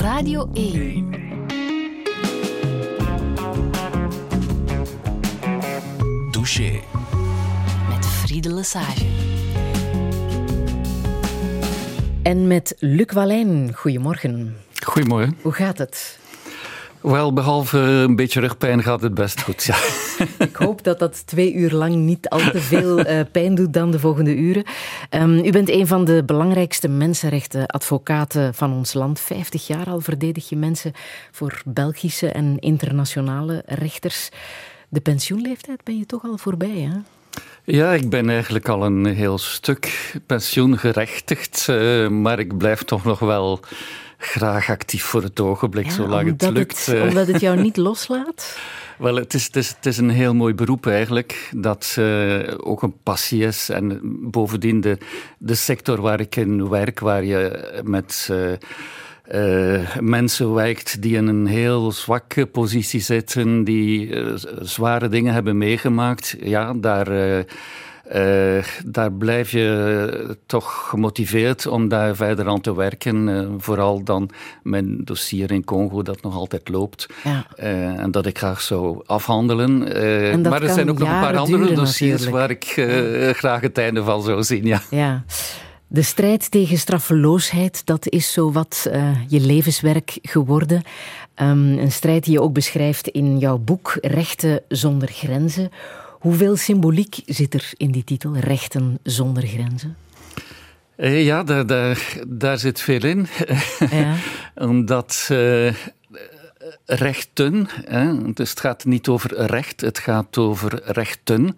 Radio 1. Douche. Met Friede Lesage. En met Luc Wallijn. Goedemorgen. Goedemorgen. Hoe gaat het? Wel, behalve een beetje rugpijn gaat het best goed, ja. Ik hoop dat dat twee uur lang niet al te veel uh, pijn doet dan de volgende uren. Um, u bent een van de belangrijkste mensenrechtenadvocaten van ons land. Vijftig jaar al verdedig je mensen voor Belgische en internationale rechters. De pensioenleeftijd ben je toch al voorbij, hè? Ja, ik ben eigenlijk al een heel stuk pensioengerechtigd, uh, maar ik blijf toch nog wel graag actief voor het ogenblik, ja, zolang het lukt. Het, omdat het jou niet loslaat? Wel, het is, het, is, het is een heel mooi beroep eigenlijk, dat uh, ook een passie is. En bovendien de, de sector waar ik in werk, waar je met... Uh, uh, mensen werkt die in een heel zwakke positie zitten, die uh, zware dingen hebben meegemaakt, ja, daar, uh, daar blijf je toch gemotiveerd om daar verder aan te werken. vooral dan mijn dossier in Congo dat nog altijd loopt ja. en dat ik graag zou afhandelen. maar er zijn ook nog een paar andere dossiers natuurlijk. waar ik graag het einde van zou zien. Ja. ja. De strijd tegen straffeloosheid, dat is zo wat uh, je levenswerk geworden. Um, een strijd die je ook beschrijft in jouw boek Rechten zonder grenzen. Hoeveel symboliek zit er in die titel, Rechten zonder grenzen? Uh, ja, daar, daar, daar, zit veel in. Ja. Omdat uh, rechten, hè, dus het gaat niet over recht, het gaat over rechten,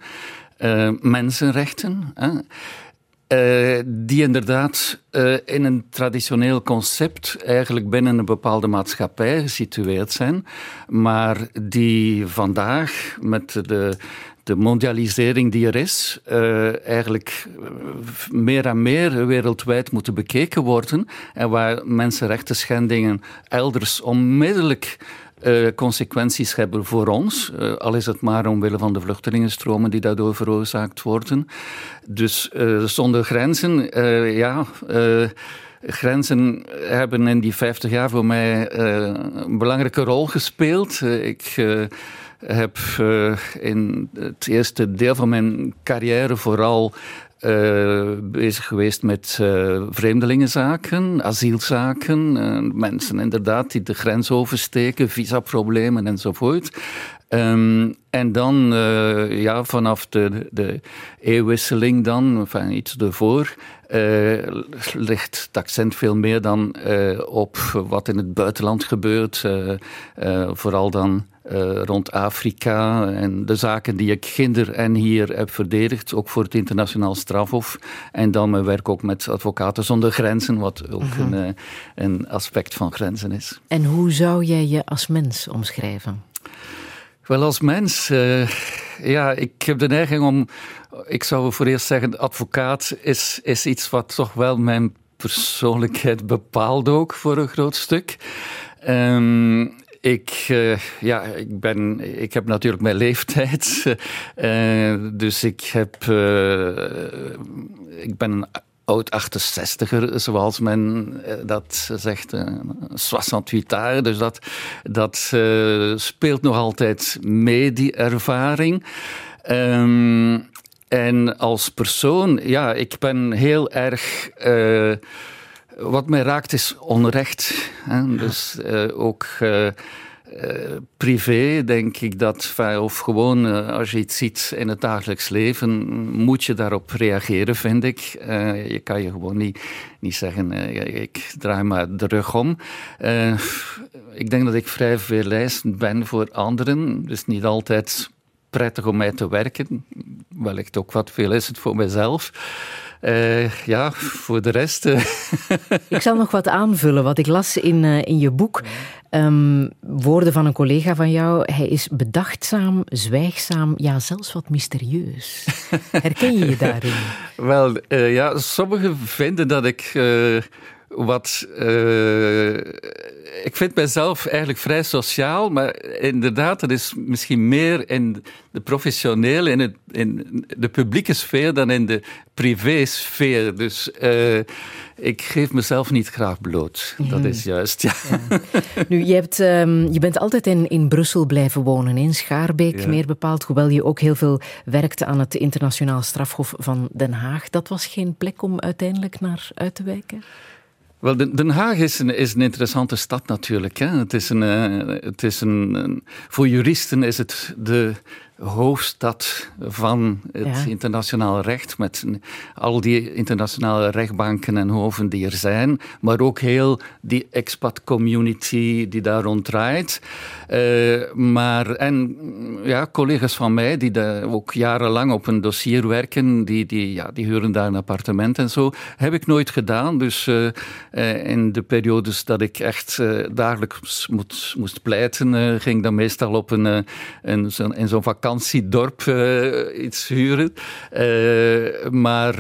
mensenrechten. Hè. Uh, die inderdaad uh, in een traditioneel concept eigenlijk binnen een bepaalde maatschappij gesitueerd zijn, maar die vandaag met de, de mondialisering die er is, uh, eigenlijk meer en meer wereldwijd moeten bekeken worden en waar mensenrechten schendingen elders onmiddellijk uh, consequenties hebben voor ons. Al is het maar omwille van de vluchtelingenstromen die daardoor veroorzaakt worden. Dus zonder grenzen, ja. Grenzen hebben in die 50 jaar voor mij een belangrijke rol gespeeld. ik heb in het eerste deel van mijn carrière vooral uh, bezig geweest met uh, vreemdelingenzaken, asielzaken, mensen inderdaad die de grens oversteken, visaproblemen enzovoort. Um, en dan, ja, vanaf de, de eeuwwisseling dan, enfin, iets ervoor, ligt het accent veel meer dan op wat in het buitenland gebeurt. vooral dan uh, rond Afrika en de zaken die ik ginder en hier heb verdedigd, ook voor het internationaal strafhof. En dan mijn werk ook met Advocaten zonder Grenzen, wat ook uh -huh. een, uh, een aspect van grenzen is. En hoe zou jij je als mens omschrijven? Wel, als mens, uh, ja, ik heb de neiging om, ik zou voor eerst zeggen, advocaat is, is iets wat toch wel mijn persoonlijkheid bepaalt ook voor een groot stuk. Um, ik, uh, ja, ik, ben, ik heb natuurlijk mijn leeftijd. Uh, dus ik, heb, uh, ik ben een oud 68er, zoals men dat zegt. 68 jaar. Dus dat, dat speelt nog altijd mee, die ervaring. Um, en als persoon, ja, ik ben heel erg wat mij raakt is onrecht. Hè? Dus uh, ook uh, uh, privé denk ik dat, of gewoon als je iets ziet in het dagelijks leven, moet je daarop reageren, vind ik. je kan je gewoon niet, niet zeggen, ik draai maar de rug om. ik denk dat ik vrij veel lijstend ben voor anderen, dus niet altijd prettig om mij te werken. Wellicht ook wat veel is het voor mezelf. Uh, ja, voor de rest. Uh. Ik zal nog wat aanvullen. Wat ik las in, uh, in je boek. Um, woorden van een collega van jou. Hij is bedachtzaam, zwijgzaam, ja, zelfs wat mysterieus. Herken je je daarin? Wel, ja, sommigen vinden dat ik wat ik vind mijzelf eigenlijk vrij sociaal, maar inderdaad, dat is misschien meer in de professionele, in, het, in de publieke sfeer dan in de privésfeer. Dus uh, ik geef mezelf niet graag bloot. Dat is juist, ja. Nu, je, hebt, um, je bent altijd in, in Brussel blijven wonen, in Schaarbeek meer bepaald, hoewel je ook heel veel werkte aan het internationaal strafhof van Den Haag. Dat was geen plek om uiteindelijk naar uit te wijken? Wel, Den Haag is een, is een interessante stad natuurlijk. Hè. Het is een, uh, het is een, voor juristen is het de hoofdstad van het internationale recht, met al die internationale rechtbanken en hoven die er zijn, maar ook heel die expat-community die daar rond draait. Uh, maar, en ja, collega's van mij die ook jarenlang op een dossier werken, die, die, ja, die huren daar een appartement en zo, heb ik nooit gedaan. Dus uh, uh, in de periodes dat ik echt dagelijks moest pleiten, ging dan meestal op een, een, in zo'n vakantie vakantiedorp iets huren. Maar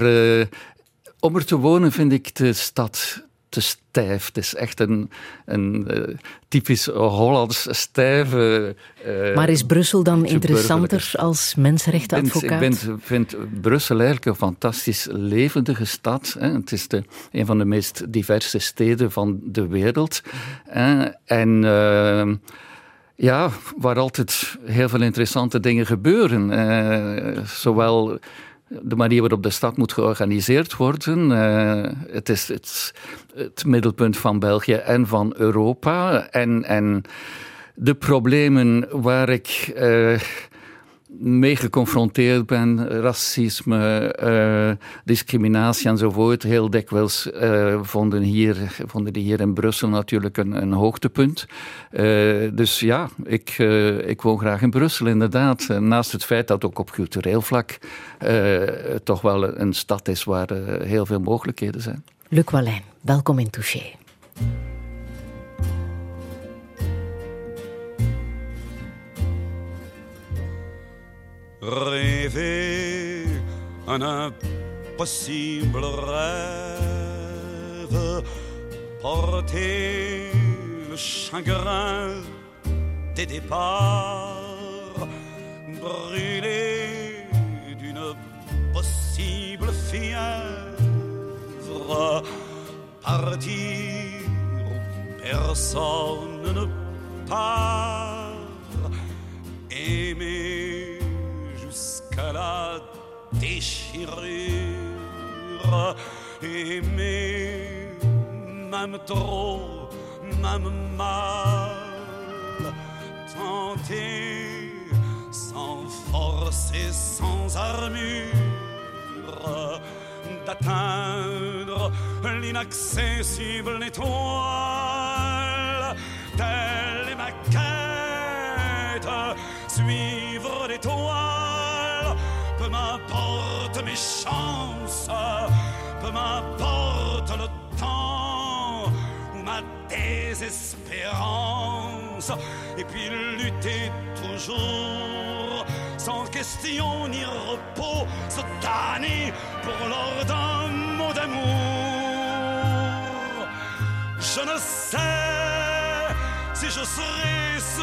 om er te wonen vind ik de stad te stijf. Het is echt een, een uh, typisch Hollands stijve. Uh, maar is Brussel dan interessanter als mensenrechtenadvocaat? Ik vind, vind Brussel eigenlijk een fantastisch levendige stad. Hè. Het is de, een van de meest diverse steden van de wereld. Hè. En. Uh, ja, waar altijd heel veel interessante dingen gebeuren. Uh, zowel de manier waarop de stad moet georganiseerd worden. Uh, het is het, het, middelpunt van België en van Europa. En, en de problemen waar ik. Mee geconfronteerd ben, racisme, uh, discriminatie enzovoort, heel dikwijls uh, vonden, hier, vonden die hier in Brussel natuurlijk een, een hoogtepunt. Uh, dus ja, ik, ik woon graag in Brussel, inderdaad. Naast het feit dat ook op cultureel vlak toch wel een stad is waar heel veel mogelijkheden zijn. Luc Wallijn, welkom in Touché. Rêver un impossible rêve, porter le chagrin des départs, brûler d'une possible fièvre, partir où personne ne part, aimer qu'à la déchirure, aimer, même trop, même mal, tenter sans force et sans armure d'atteindre l'inaccessible étoile, telle est ma quête, suivre l'étoile chances, peu m'importe le temps ou ma désespérance, et puis lutter toujours, sans question ni repos, se tanner pour l'ordre d'un mot d'amour. Je ne sais si je serai ce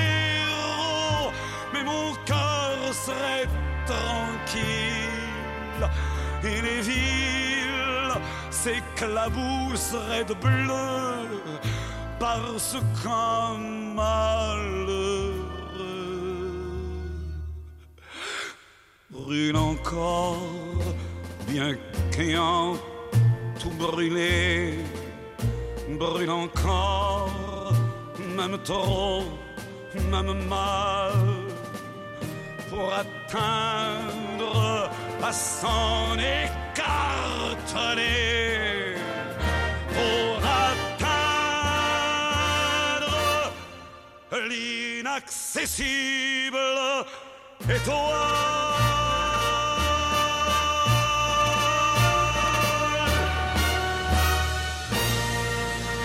héros, mais mon cœur serait tranquille et les villes s'éclabousseraient de bleu parce qu'un malheureux. Brûle encore, bien qu'ayant tout brûlé, brûle encore, même trop, même mal pour atteindre à s'en écarteler. Pour atteindre l'inaccessible étoile.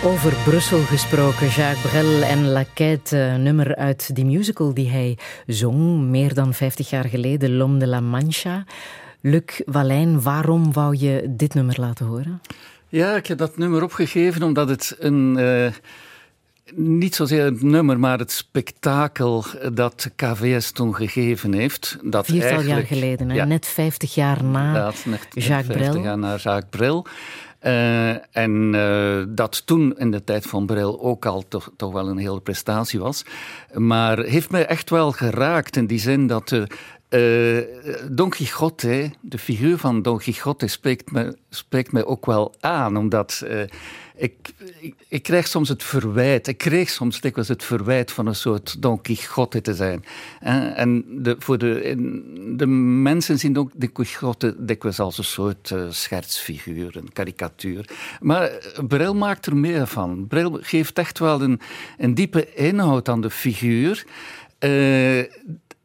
Over Brussel gesproken, Jacques Brel en Laquette, eh, nummer uit die musical die hij zong meer dan 50 jaar geleden, L'Homme de la Mancha. Luc Wallijn, waarom wou je dit nummer laten horen? Ja, ik heb dat nummer opgegeven omdat het een, uh, niet zozeer het nummer, maar het spektakel dat KVS toen gegeven heeft. Dat Viertal jaar geleden, hè? net 50 jaar na net, Jacques 50 Brel. jaar na Jacques Brel. Uh, en uh, dat toen in de tijd van Brel ook al toch, toch wel een hele prestatie was. Maar heeft mij echt wel geraakt in die zin dat de, uh, Don Quixote, de figuur van Don Quixote, spreekt me, spreekt mij ook wel aan, omdat ik, ik, ik, krijg soms het verwijt, ik kreeg soms dikwijls het verwijt van een soort Don Quixote te zijn. En de, voor de, de mensen zien Don Quixote dikwijls als een soort uh, schertsfiguur, een karikatuur. Maar Bril maakt er meer van. Bril geeft echt wel een, een diepe inhoud aan de figuur,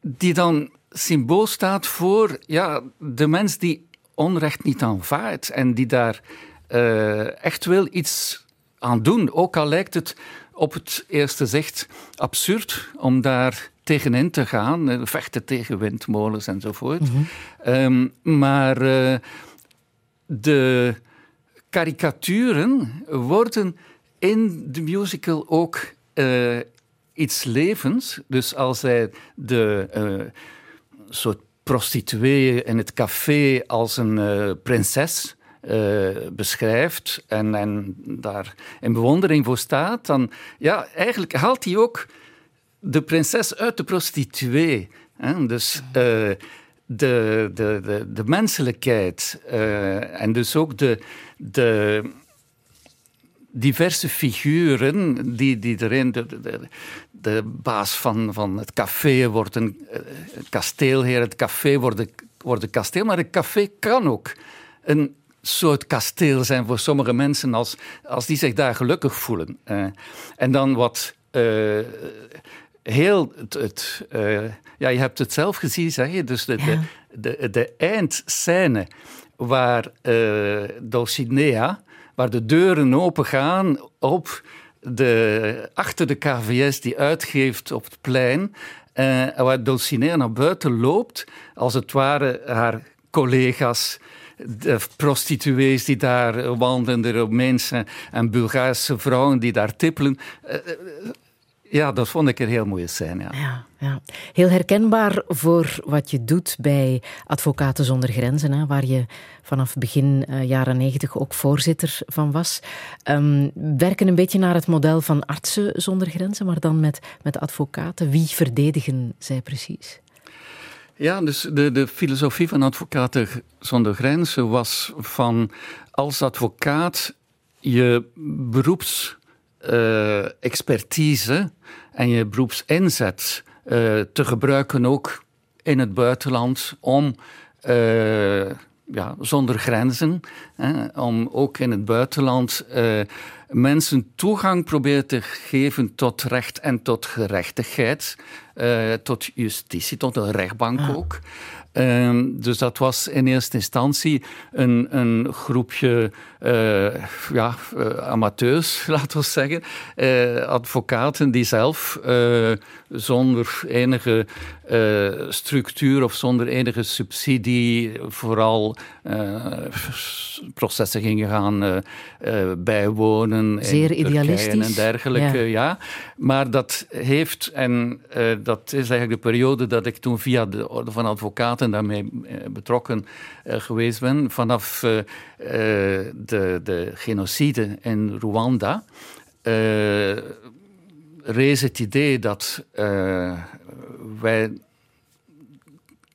die dan symbool staat voor ja, de mens die onrecht niet aanvaardt en die daar uh, echt wil iets aan doen. Ook al lijkt het op het eerste zicht absurd om daar tegenin te gaan, vechten tegen windmolens enzovoort. Mm -hmm. um, maar uh, de karikaturen worden in de musical ook uh, iets levens. Dus als hij de soort prostituee in het café als een prinses uh, beschrijft en, en daar in bewondering voor staat, dan ja, eigenlijk haalt hij ook de prinses uit de prostituee. Hè? Dus uh, de, de, de, de menselijkheid en dus ook de, de diverse figuren die, die erin. De, de, de baas van, van het café wordt een kasteelheer, het café wordt een, wordt een kasteel, maar het café kan ook een soort kasteel zijn voor sommige mensen als, als die zich daar gelukkig voelen. Uh, en dan wat uh, heel het, het uh, ja, je hebt het zelf gezien, zeg je, dus de, ja. de, de, de eindscène waar Dulcinea, waar de deuren open gaan op de, achter de KVS die uitgeeft op het plein, waar Dulcinea naar buiten loopt, als het ware haar collega's de prostituees die daar wandelen, de Romeinse en Bulgaarse vrouwen die daar tippelen. Ja, dat vond ik een heel mooie scène. Ja. Ja, ja. Heel herkenbaar voor wat je doet bij Advocaten zonder Grenzen, hè, waar je vanaf begin uh, jaren negentig ook voorzitter van was. Um, werken een beetje naar het model van Artsen zonder Grenzen, maar dan met, met advocaten. Wie verdedigen zij precies? Ja, dus de, de filosofie van Advocaten zonder Grenzen was van als advocaat je beroepsexpertise uh, en je beroepsinzet uh, te gebruiken ook in het buitenland om uh, ja, zonder grenzen, hè, om ook in het buitenland mensen toegang proberen te geven tot recht en tot gerechtigheid. Uh, tot justitie, tot een rechtbank ah. ook. Uh, dus dat was in eerste instantie een, een groepje uh, ja, amateurs, laten we zeggen. advocaten die zelf zonder enige structuur of zonder enige subsidie vooral processen gingen gaan bijwonen. Zeer idealistisch. En dergelijke, ja. ja. Maar dat heeft, en dat is eigenlijk de periode dat ik toen via de Orde van Advocaten daarmee betrokken uh, geweest ben. Vanaf uh, de, de, genocide in Rwanda rees het idee dat wij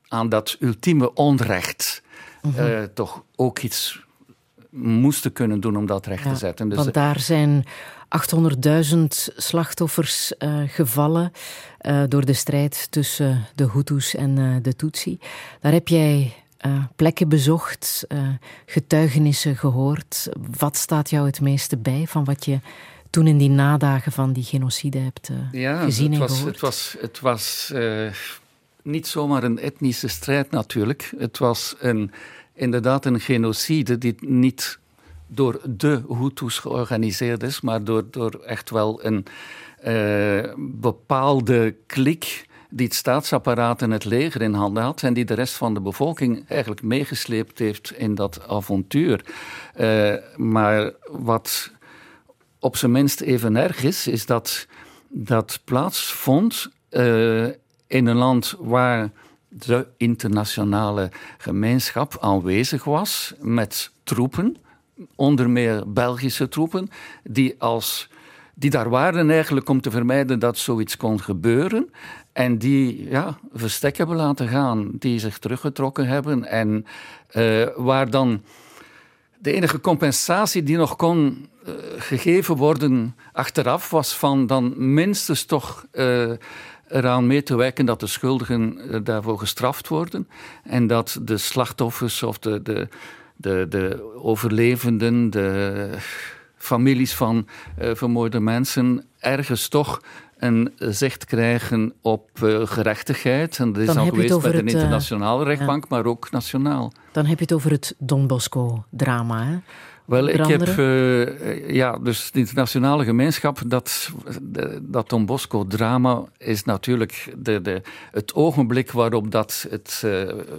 aan dat ultieme onrecht -hmm. toch ook iets moesten kunnen doen om dat recht ja, te zetten. Dus want daar zijn 800.000 slachtoffers uh, gevallen uh, door de strijd tussen de Hutus en uh, de Tutsi. Daar heb jij plekken bezocht, getuigenissen gehoord. Wat staat jou het meeste bij van wat je toen in die nadagen van die genocide hebt ja, gezien het en was, gehoord? Het was, het was niet zomaar een etnische strijd natuurlijk. Het was een, inderdaad een genocide die niet door de Hutus georganiseerd is, maar door, door echt wel een uh, bepaalde klik die het staatsapparaat en het leger in handen had en die de rest van de bevolking eigenlijk meegesleept heeft in dat avontuur. Uh, maar wat op zijn minst even erg is, is dat dat plaatsvond uh, in een land waar de internationale gemeenschap aanwezig was met troepen, onder meer Belgische troepen, die, als, die daar waren eigenlijk om te vermijden dat zoiets kon gebeuren. En die ja, verstek hebben laten gaan, die zich teruggetrokken hebben. En uh, waar dan de enige compensatie die nog kon uh, gegeven worden achteraf was van dan minstens toch uh, eraan mee te werken dat de schuldigen daarvoor gestraft worden en dat de slachtoffers of de, de, de, de overlevenden, de families van uh, vermoorde mensen ergens toch een zicht krijgen op uh, gerechtigheid. En dat is al geweest bij de het, internationale rechtbank, ja. maar ook nationaal. Dan heb je het over het Don Bosco-drama, hè? Wel, ik heb, uh, ja, dus de internationale gemeenschap, dat, dat Don Bosco-drama is natuurlijk de, de, het ogenblik waarop dat het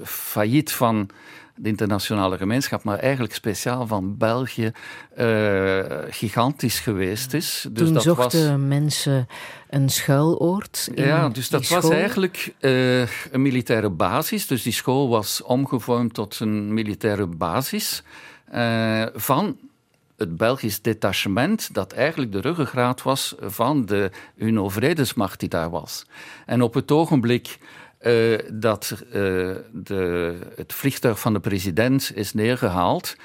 failliet van de internationale gemeenschap, maar eigenlijk speciaal van België, uh, gigantisch geweest is. Dus Toen dat zochten was... mensen een schuiloord. In ja, dus dat was eigenlijk uh, een militaire basis. Dus die school was omgevormd tot een militaire basis uh, van het Belgisch detachement, dat eigenlijk de ruggengraat was van de UNO-vredesmacht die daar was. En op het ogenblik uh, dat uh, de, het vliegtuig van de president is neergehaald,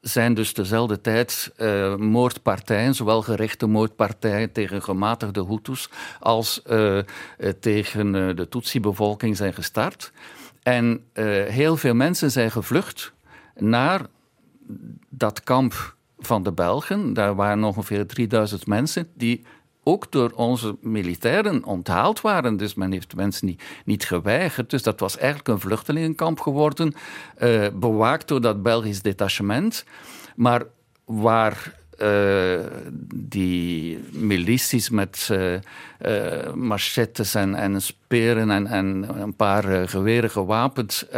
zijn dus dezelfde tijd uh, moordpartijen, zowel gerichte moordpartijen tegen gematigde Hutus als tegen de Tutsi-bevolking zijn gestart. En heel veel mensen zijn gevlucht naar dat kamp van de Belgen. Daar waren ongeveer 3000 mensen die ook door onze militairen onthaald waren. Dus men heeft mensen niet, niet geweigerd. Dus dat was eigenlijk een vluchtelingenkamp geworden, uh, bewaakt door dat Belgisch detachement. Maar waar uh, die milities met uh, en, en speren en, en, een paar geweren gewapend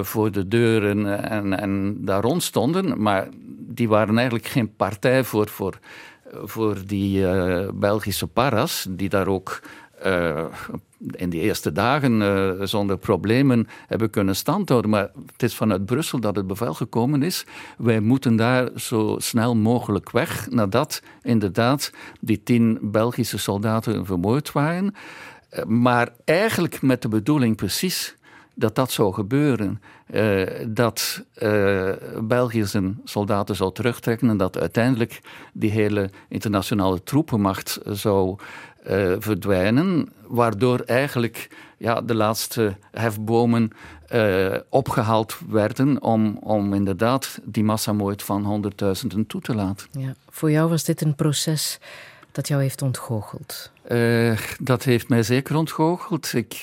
voor de deuren en, en daar rond stonden. Maar die waren eigenlijk geen partij voor, voor voor die uh, Belgische paras, die daar ook uh, in die eerste dagen uh, zonder problemen hebben kunnen standhouden. Maar het is vanuit Brussel dat het bevel gekomen is. Wij moeten daar zo snel mogelijk weg, nadat inderdaad die tien Belgische soldaten vermoord waren. Maar eigenlijk met de bedoeling precies dat dat zou gebeuren. Uh, dat uh, België zijn soldaten zou terugtrekken en dat uiteindelijk die hele internationale troepenmacht zou uh, verdwijnen, waardoor eigenlijk ja, de laatste hefbomen opgehaald werden om, om inderdaad die massamoord van honderdduizenden toe te laten. Ja, voor jou was dit een proces dat jou heeft ontgoocheld? dat heeft mij zeker ontgoocheld. Ik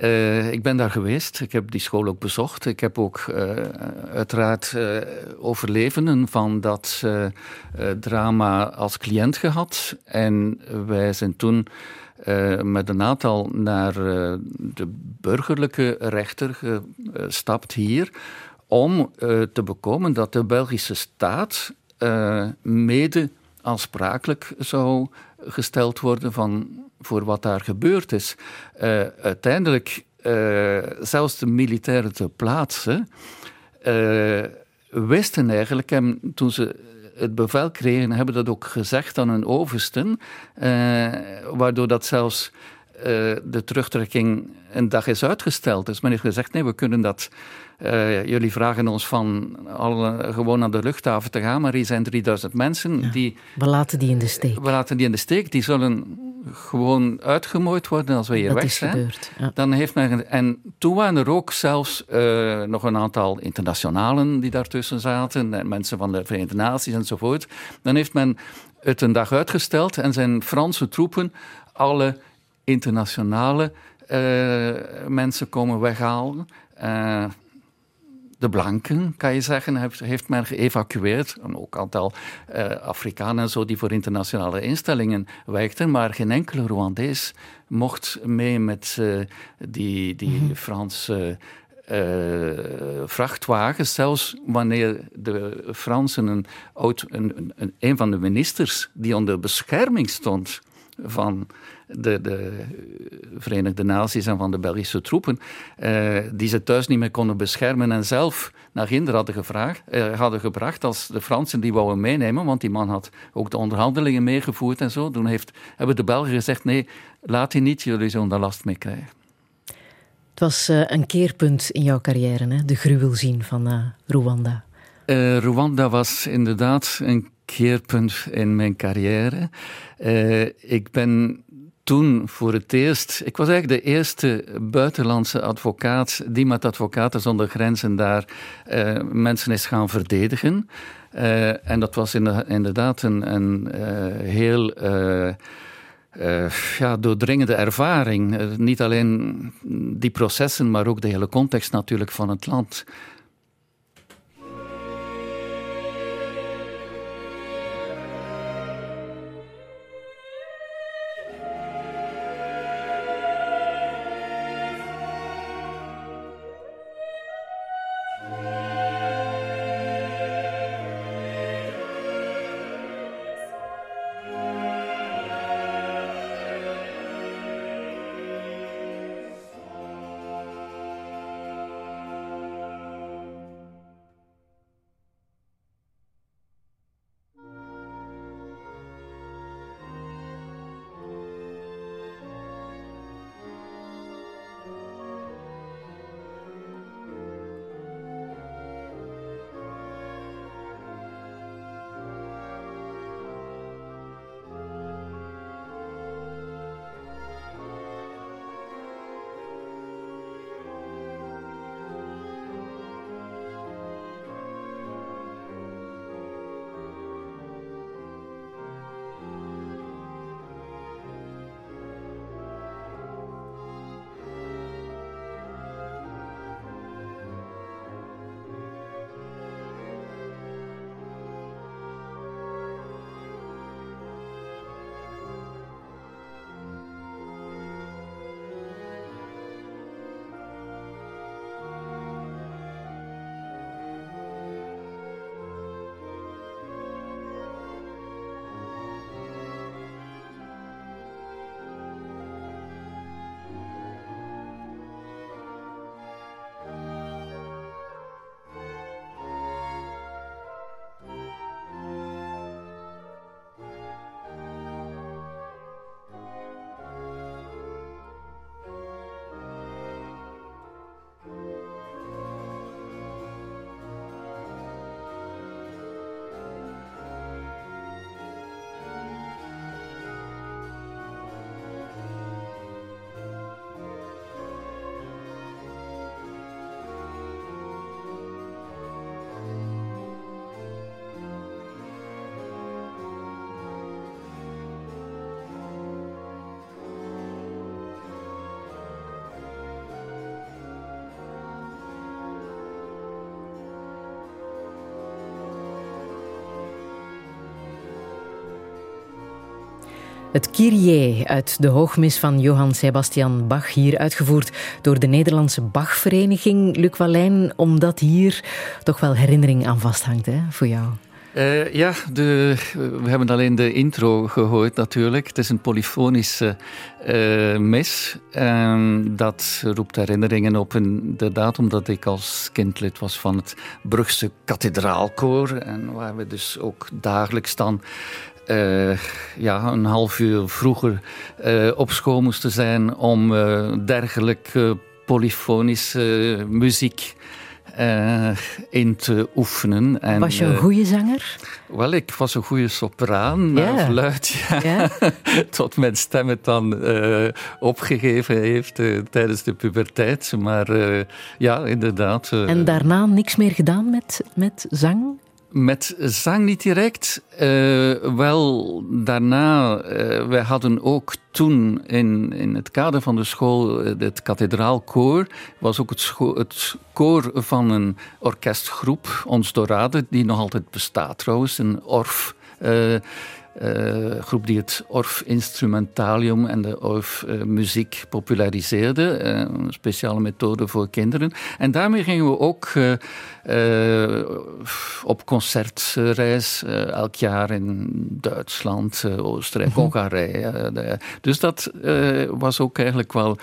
uh, ik ben daar geweest. Ik heb die school ook bezocht. Ik heb ook uh, uiteraard uh, overlevenden van dat drama als cliënt gehad. En wij zijn toen met een aantal naar de burgerlijke rechter gestapt hier. Om te bekomen dat de Belgische staat mede aansprakelijk zou gesteld worden van voor wat daar gebeurd is. Uh, uiteindelijk, uh, zelfs de militairen ter plaatse uh, wisten eigenlijk, en toen ze het bevel kregen, hebben dat ook gezegd aan hun oversten, waardoor dat zelfs de terugtrekking een dag is uitgesteld. Dus men heeft gezegd, nee, we kunnen dat uh, jullie vragen ons van al, gewoon naar de luchthaven te gaan, maar hier zijn 3000 mensen ja, die. We laten die in de steek. We laten die in de steek. Die zullen gewoon uitgemooid worden als we hier dat weg is zijn. Gebeurd, ja. Dan heeft men, en toen waren er ook zelfs uh, nog een aantal internationalen die daartussen zaten, en mensen van de Verenigde Naties enzovoort. Dan heeft men het een dag uitgesteld en zijn Franse troepen alle internationale uh, mensen komen weghalen. Uh, de blanken, kan je zeggen, heeft, heeft men geëvacueerd. En ook een aantal uh, Afrikanen en zo die voor internationale instellingen wijkten. Maar geen enkele Rwandees mocht mee met uh, die, die -hmm. Franse vrachtwagens, zelfs wanneer de Fransen een, een, een, een van de ministers die onder bescherming stond van de, de Verenigde Naties en van de Belgische troepen, eh, die ze thuis niet meer konden beschermen en zelf naar Ginder hadden, gevraagd, eh, hadden gebracht als de Fransen die wouden meenemen, want die man had ook de onderhandelingen meegevoerd en zo. Toen heeft, hebben de Belgen gezegd, nee, laat die niet, jullie zullen daar last mee krijgen. Het was uh, een keerpunt in jouw carrière, hè? de gruwel zien van uh, Rwanda. Uh, Rwanda was inderdaad een keerpunt in mijn carrière. ik ben toen voor het eerst, ik was eigenlijk de eerste buitenlandse advocaat die met Advocaten zonder Grenzen daar uh, mensen is gaan verdedigen. Uh, en dat was inderdaad een, een heel ja, doordringende ervaring. niet alleen die processen, maar ook de hele context natuurlijk van het land. Het Kyrie uit de hoogmis van Johann Sebastian Bach, hier uitgevoerd door de Nederlandse Bachvereniging. Luc Wallijn, omdat hier toch wel herinnering aan vasthangt hè, voor jou. Uh, ja, de, we hebben alleen de intro gehoord natuurlijk. Het is een polyfonische uh, mis. Dat roept herinneringen op, inderdaad, omdat ik als kind lid was van het Brugse kathedraalkoor. En waar we dus ook dagelijks dan uh, ja, een half uur vroeger uh, op school moesten zijn om uh, dergelijke polyfonische muziek in te oefenen. En, was je een goede zanger? Wel, ik was een goede sopraan, yeah. fluit, ja. Yeah. Tot mijn stem het dan opgegeven heeft tijdens de puberteit. Maar ja, inderdaad. en daarna niks meer gedaan met, met zang? Met zang niet direct. Uh, wel daarna, uh, wij hadden ook toen in, in het kader van de school uh, het kathedraalkoor. was ook het, het, koor van een orkestgroep, Ons Dorade, die nog altijd bestaat trouwens, een orf. Uh, groep die het Orf Instrumentalium en de Orf uh, Muziek populariseerde. Uh, een speciale methode voor kinderen. En daarmee gingen we ook op concertreis elk jaar in Duitsland, Oostenrijk, mm Hongarije. dus dat was ook eigenlijk wel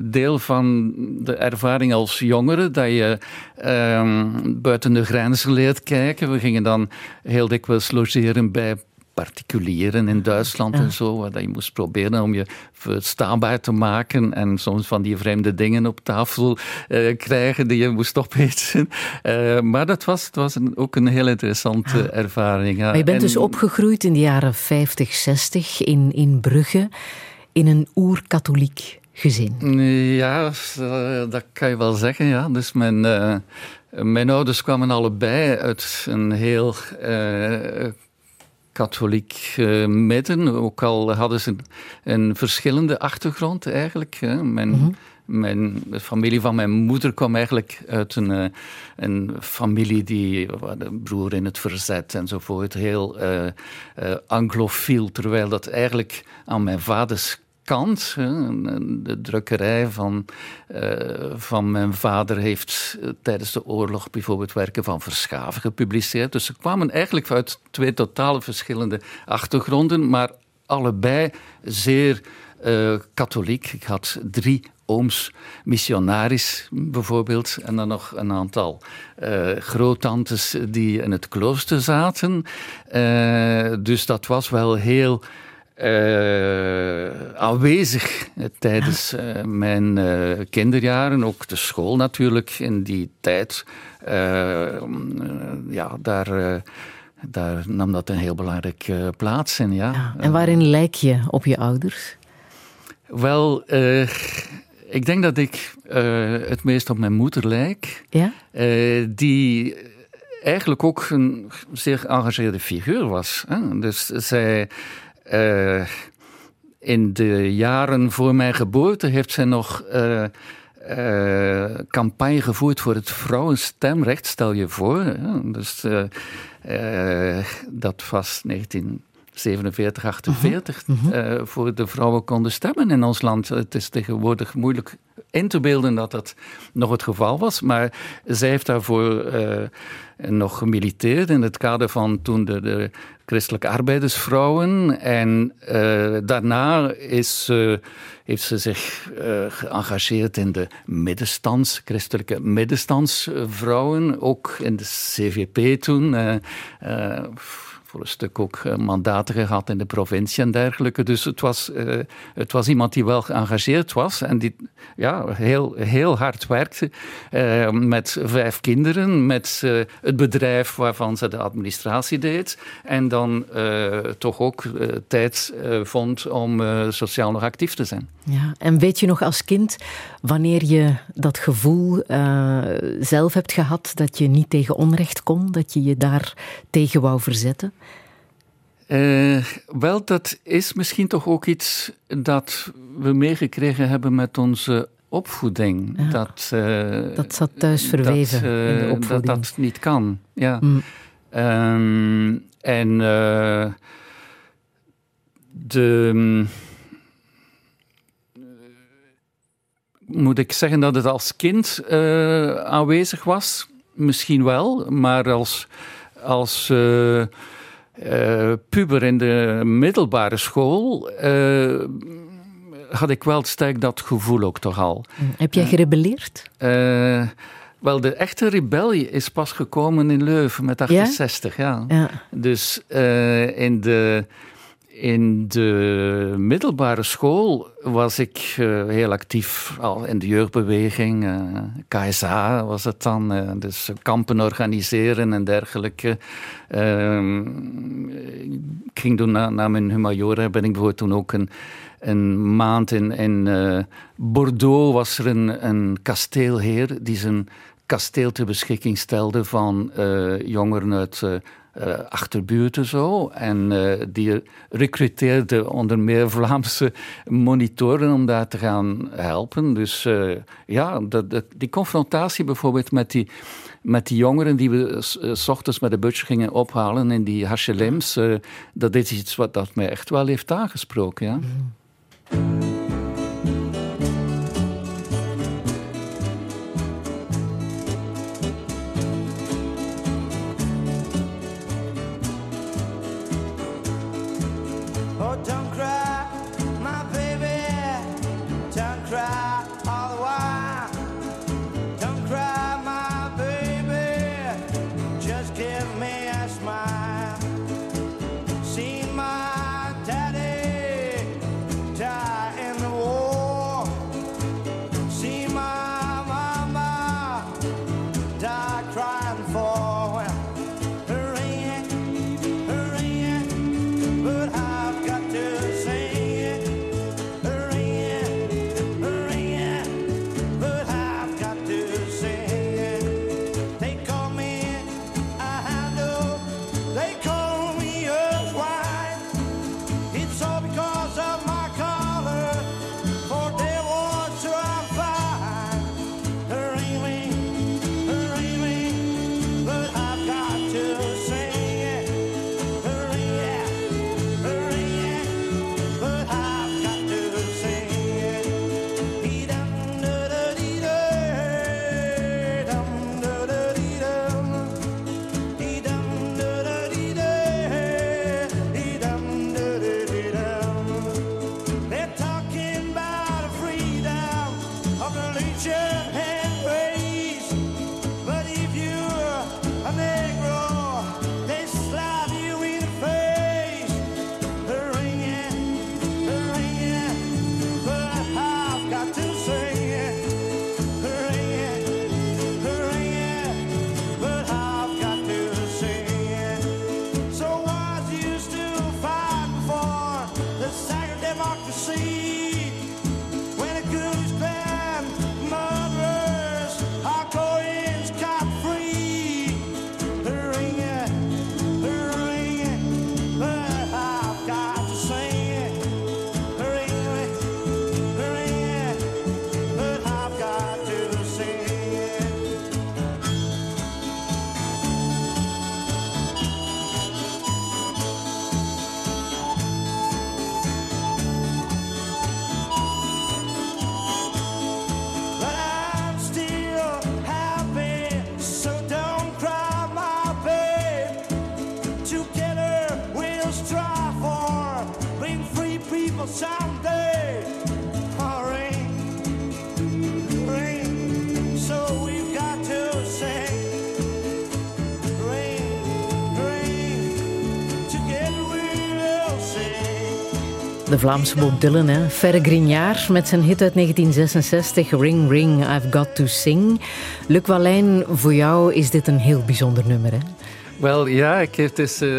deel van de ervaring als jongere, dat je ehm, buiten de grenzen leert kijken. We gingen dan heel dikwijls logeren bij particulieren in Duitsland en zo, waar je moest proberen om je verstaanbaar te maken en soms van die vreemde dingen op tafel uh, krijgen die je moest opeten. Uh, maar dat was, het was een, ook een heel interessante ervaring. Ja. Maar je bent dus opgegroeid in de jaren 50, 60 in, in Brugge in een oer-katholiek gezin. Ja, dat kan je wel zeggen, ja. Dus mijn... Uh, mijn ouders kwamen allebei uit een heel uh, katholiek uh, midden, ook al hadden ze een, verschillende achtergrond eigenlijk. Hè. Mijn, mhm. mijn, de familie van mijn moeder kwam eigenlijk uit een, uh, een familie die, broer in het verzet enzovoort, heel uh, anglofiel, terwijl dat eigenlijk aan mijn vaders kant. De drukkerij van, uh, van mijn vader heeft eh, tijdens de oorlog bijvoorbeeld werken van Verschaven gepubliceerd. Dus ze kwamen eigenlijk uit twee totaal verschillende achtergronden, maar allebei zeer uh, katholiek. Ik had drie ooms missionaris bijvoorbeeld. En dan nog een aantal uh, groottantes die in het klooster zaten. Dus dat was wel heel uh, aanwezig tijdens uh, mijn uh, kinderjaren, ook de school natuurlijk in die tijd. ja, daar, daar nam dat een heel belangrijke plaats in. Ja. ja. en waarin lijk je op je ouders? Wel, ik denk dat ik het meest op mijn moeder lijk. Ja? die eigenlijk ook een zeer geëngageerde figuur was. Hè? Dus zij uh, in de jaren voor mijn geboorte heeft zij nog uh, uh, campagne gevoerd voor het vrouwenstemrecht, stel je voor. Dus dat was 1947, 48, uh -huh. voor de vrouwen konden stemmen in ons land. Het is tegenwoordig moeilijk in te beelden dat dat nog het geval was. Maar zij heeft daarvoor nog gemiliteerd in het kader van toen de, de christelijke arbeidersvrouwen. En uh, daarna is, uh, heeft ze zich geëngageerd in de middenstands, christelijke middenstandsvrouwen. Ook in de CVP toen voor een stuk ook eh, mandaten gehad in de provincie en dergelijke. Dus het was, uh, het was iemand die wel geëngageerd was en die ja, heel, heel hard werkte uh, met vijf kinderen, met het bedrijf waarvan ze de administratie deed en dan toch ook tijd vond om sociaal nog actief te zijn. Ja, en weet je nog als kind wanneer je dat gevoel zelf hebt gehad dat je niet tegen onrecht kon, dat je je daar tegen wou verzetten? Uh, wel, dat is misschien toch ook iets dat we meegekregen hebben met onze opvoeding. Ja, dat, uh, dat zat thuis verweven dat, uh, in de opvoeding. Dat dat niet kan, ja. Mm. Um, en de... Moet ik zeggen dat het als kind aanwezig was? Misschien wel, maar als... als uh, puber in de middelbare school uh, had ik wel sterk dat gevoel ook toch al. Heb jij gerebelleerd? Uh, wel, de echte rebellie is pas gekomen in Leuven met 68, ja. ja. ja. Dus in de in de middelbare school was ik uh, heel actief al in de jeugdbeweging. Eh, KSA was het dan, uh, dus kampen organiseren en dergelijke. Ehm, ik ging toen na, na mijn humaniora, ben ik bijvoorbeeld toen ook een, een maand in, in Bordeaux was er een, een kasteelheer die zijn kasteel ter beschikking stelde van jongeren uit uh, achterbuurten zo. En uh, die recruteerde onder meer Vlaamse monitoren om daar te gaan helpen. Dus uh, ja, die confrontatie bijvoorbeeld met die, met die jongeren die we s ochtends met de bus gingen ophalen in die HLM's, dat is iets wat dat mij echt wel heeft aangesproken. Ja. Mm. Vlaamse Bob Dylan, hè? Ferre Grignard met zijn hit uit 1966, Ring Ring, I've Got To Sing. Luc Wallijn, voor jou is dit een heel bijzonder nummer, hè? Wel, ja, ik heb dus... Uh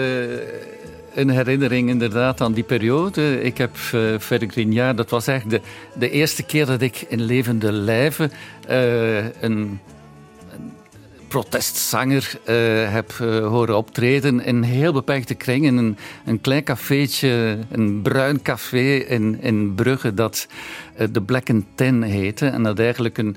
een herinnering inderdaad aan die periode. Ik heb uh, Ferre Grignard, dat was eigenlijk de, de eerste keer dat ik in levende lijven uh, een protestzanger uh, heb uh, horen optreden in een heel beperkte kring. In een, klein cafeetje, een bruin café in, in Brugge dat uh, de Black and Ten heette. En dat eigenlijk een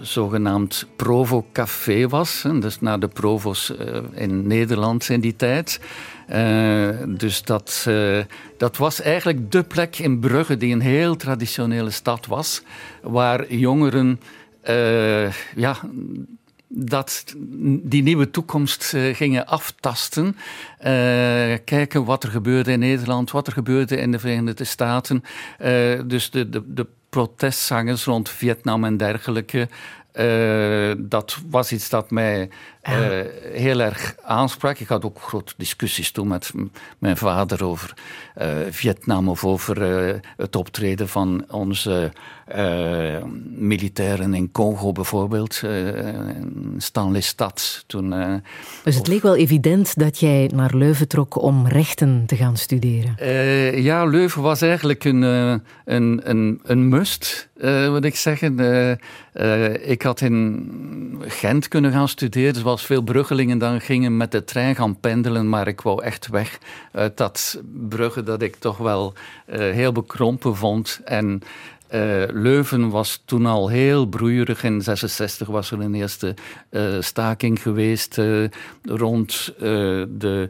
zogenaamd Provo-café was. Dus naar de Provo's in Nederland in die tijd. dus dat, dat was eigenlijk de plek in Brugge die een heel traditionele stad was. Waar jongeren ja, dat die nieuwe toekomst uh, gingen aftasten. Uh, kijken wat er gebeurde in Nederland, wat er gebeurde in de Verenigde Staten. Uh, dus de, de, de protestzangers rond Vietnam en dergelijke. Uh, dat was iets dat mij uh, heel erg aansprak. Ik had ook grote discussies toen met mijn vader over uh, Vietnam of over het optreden van onze militairen in Congo bijvoorbeeld. Stanley Stad. Toen, dus het leek wel evident dat jij naar Leuven trok om rechten te gaan studeren? ja, Leuven was eigenlijk een, een, een, een must. moet ik zeggen. Ik had in Gent kunnen gaan studeren, zoals veel bruggelingen dan gingen met de trein gaan pendelen, maar ik wou echt weg uit dat Brugge dat ik toch wel heel bekrompen vond. En Leuven was toen al heel broeierig. In 66 was er een eerste staking geweest rond de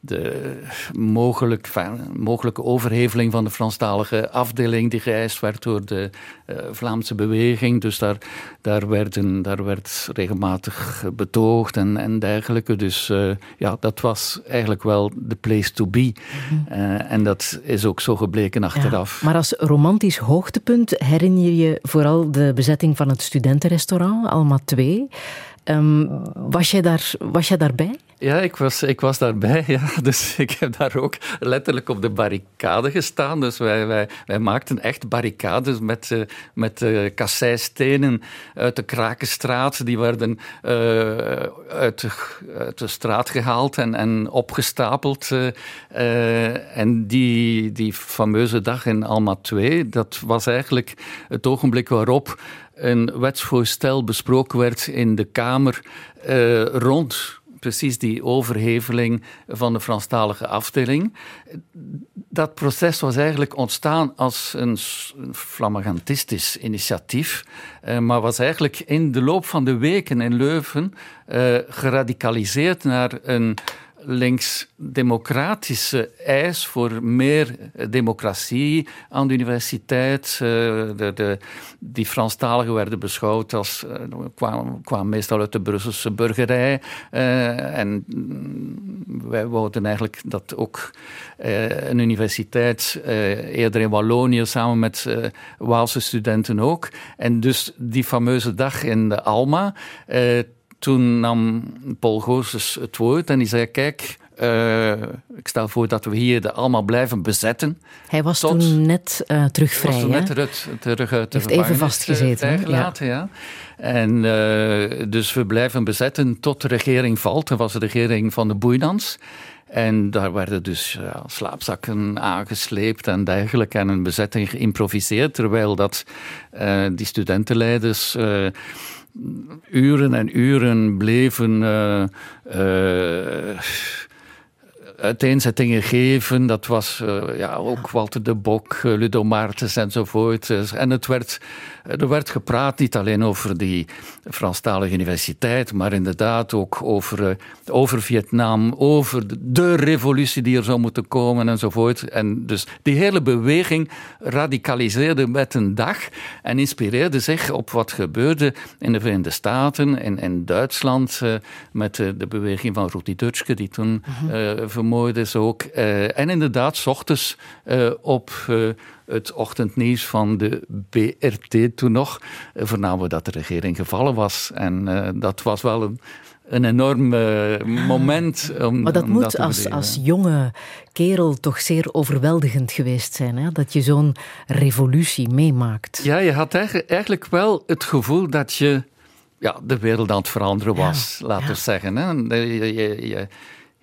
de mogelijk, mogelijke overheveling van de Franstalige afdeling die geëist werd door de uh, Vlaamse beweging. Dus daar, daar, werden, daar werd regelmatig betoogd en, en dergelijke. Dus uh, ja, dat was eigenlijk wel de place to be. Mhm. Uh, en dat is ook zo gebleken achteraf. Ja, maar als romantisch hoogtepunt herinner je je vooral de bezetting van het studentenrestaurant, Alma 2. Um, was, jij daar, was jij daarbij? Ja, ik was, ik was daarbij. Ja. Dus ik heb daar ook letterlijk op de barricade gestaan. Dus wij, wij, wij maakten echt barricades met, uh, met uh, kasseistenen uit de Krakenstraat. Die werden uh, uit, de, uit de straat gehaald en, en opgestapeld. en die, die fameuze dag in Alma 2, dat was eigenlijk het ogenblik waarop een wetsvoorstel besproken werd in de Kamer rond precies die overheveling van de Franstalige afdeling. Dat proces was eigenlijk ontstaan als een flamagantistisch initiatief, eh, maar was eigenlijk in de loop van de weken in Leuven eh, geradicaliseerd naar een links-democratische eis voor meer democratie aan de universiteit. Eh, de, de, die Franstaligen werden beschouwd als, eh, kwamen, meestal uit de Brusselse burgerij. Uh, en wij wouden eigenlijk dat ook een universiteit, eerder in Wallonië, samen met Waalse studenten ook. En dus die fameuze dag in de Alma toen nam Paul Goossens het woord en die zei: Kijk, uh, ik stel voor dat we hier allemaal blijven bezetten. Hij was toen net uh, terug vrij. Was toen net terug, terug uit de Heeft even vastgezeten. ja. ja. En uh, dus we blijven bezetten tot de regering valt. Er was de regering van de Boeinans. En daar werden dus ja, slaapzakken aangesleept en dergelijke. En een bezetting geïmproviseerd. Terwijl dat die studentenleiders uren en uren bleven uh, uh, uiteenzettingen geven. Dat was uh, ja, ook Walter de Bok, Ludo Martens enzovoort. En het werd er werd gepraat niet alleen over die Franstalige universiteit, maar inderdaad ook over, eh, over Vietnam, over de revolutie die er zou moeten komen enzovoort. En dus die hele beweging radicaliseerde met een dag en inspireerde zich op wat gebeurde in de Verenigde Staten en in Duitsland uh, met de, de, beweging van Ruti Dutschke, die toen uh, vermoord is ook. Uh, en inderdaad, s ochtends op het ochtendnieuws van de BRT toen nog eh, vernamen we dat de regering gevallen was. En uh, dat was wel een, een enorm uh, moment. Om, maar dat om moet dat als, als jonge kerel toch zeer overweldigend geweest zijn. Hè? Dat je zo'n revolutie meemaakt. Ja, je had eigenlijk wel het gevoel dat je ja, de wereld aan het veranderen was, ja, laten we zeggen. Hè? Je, je, je,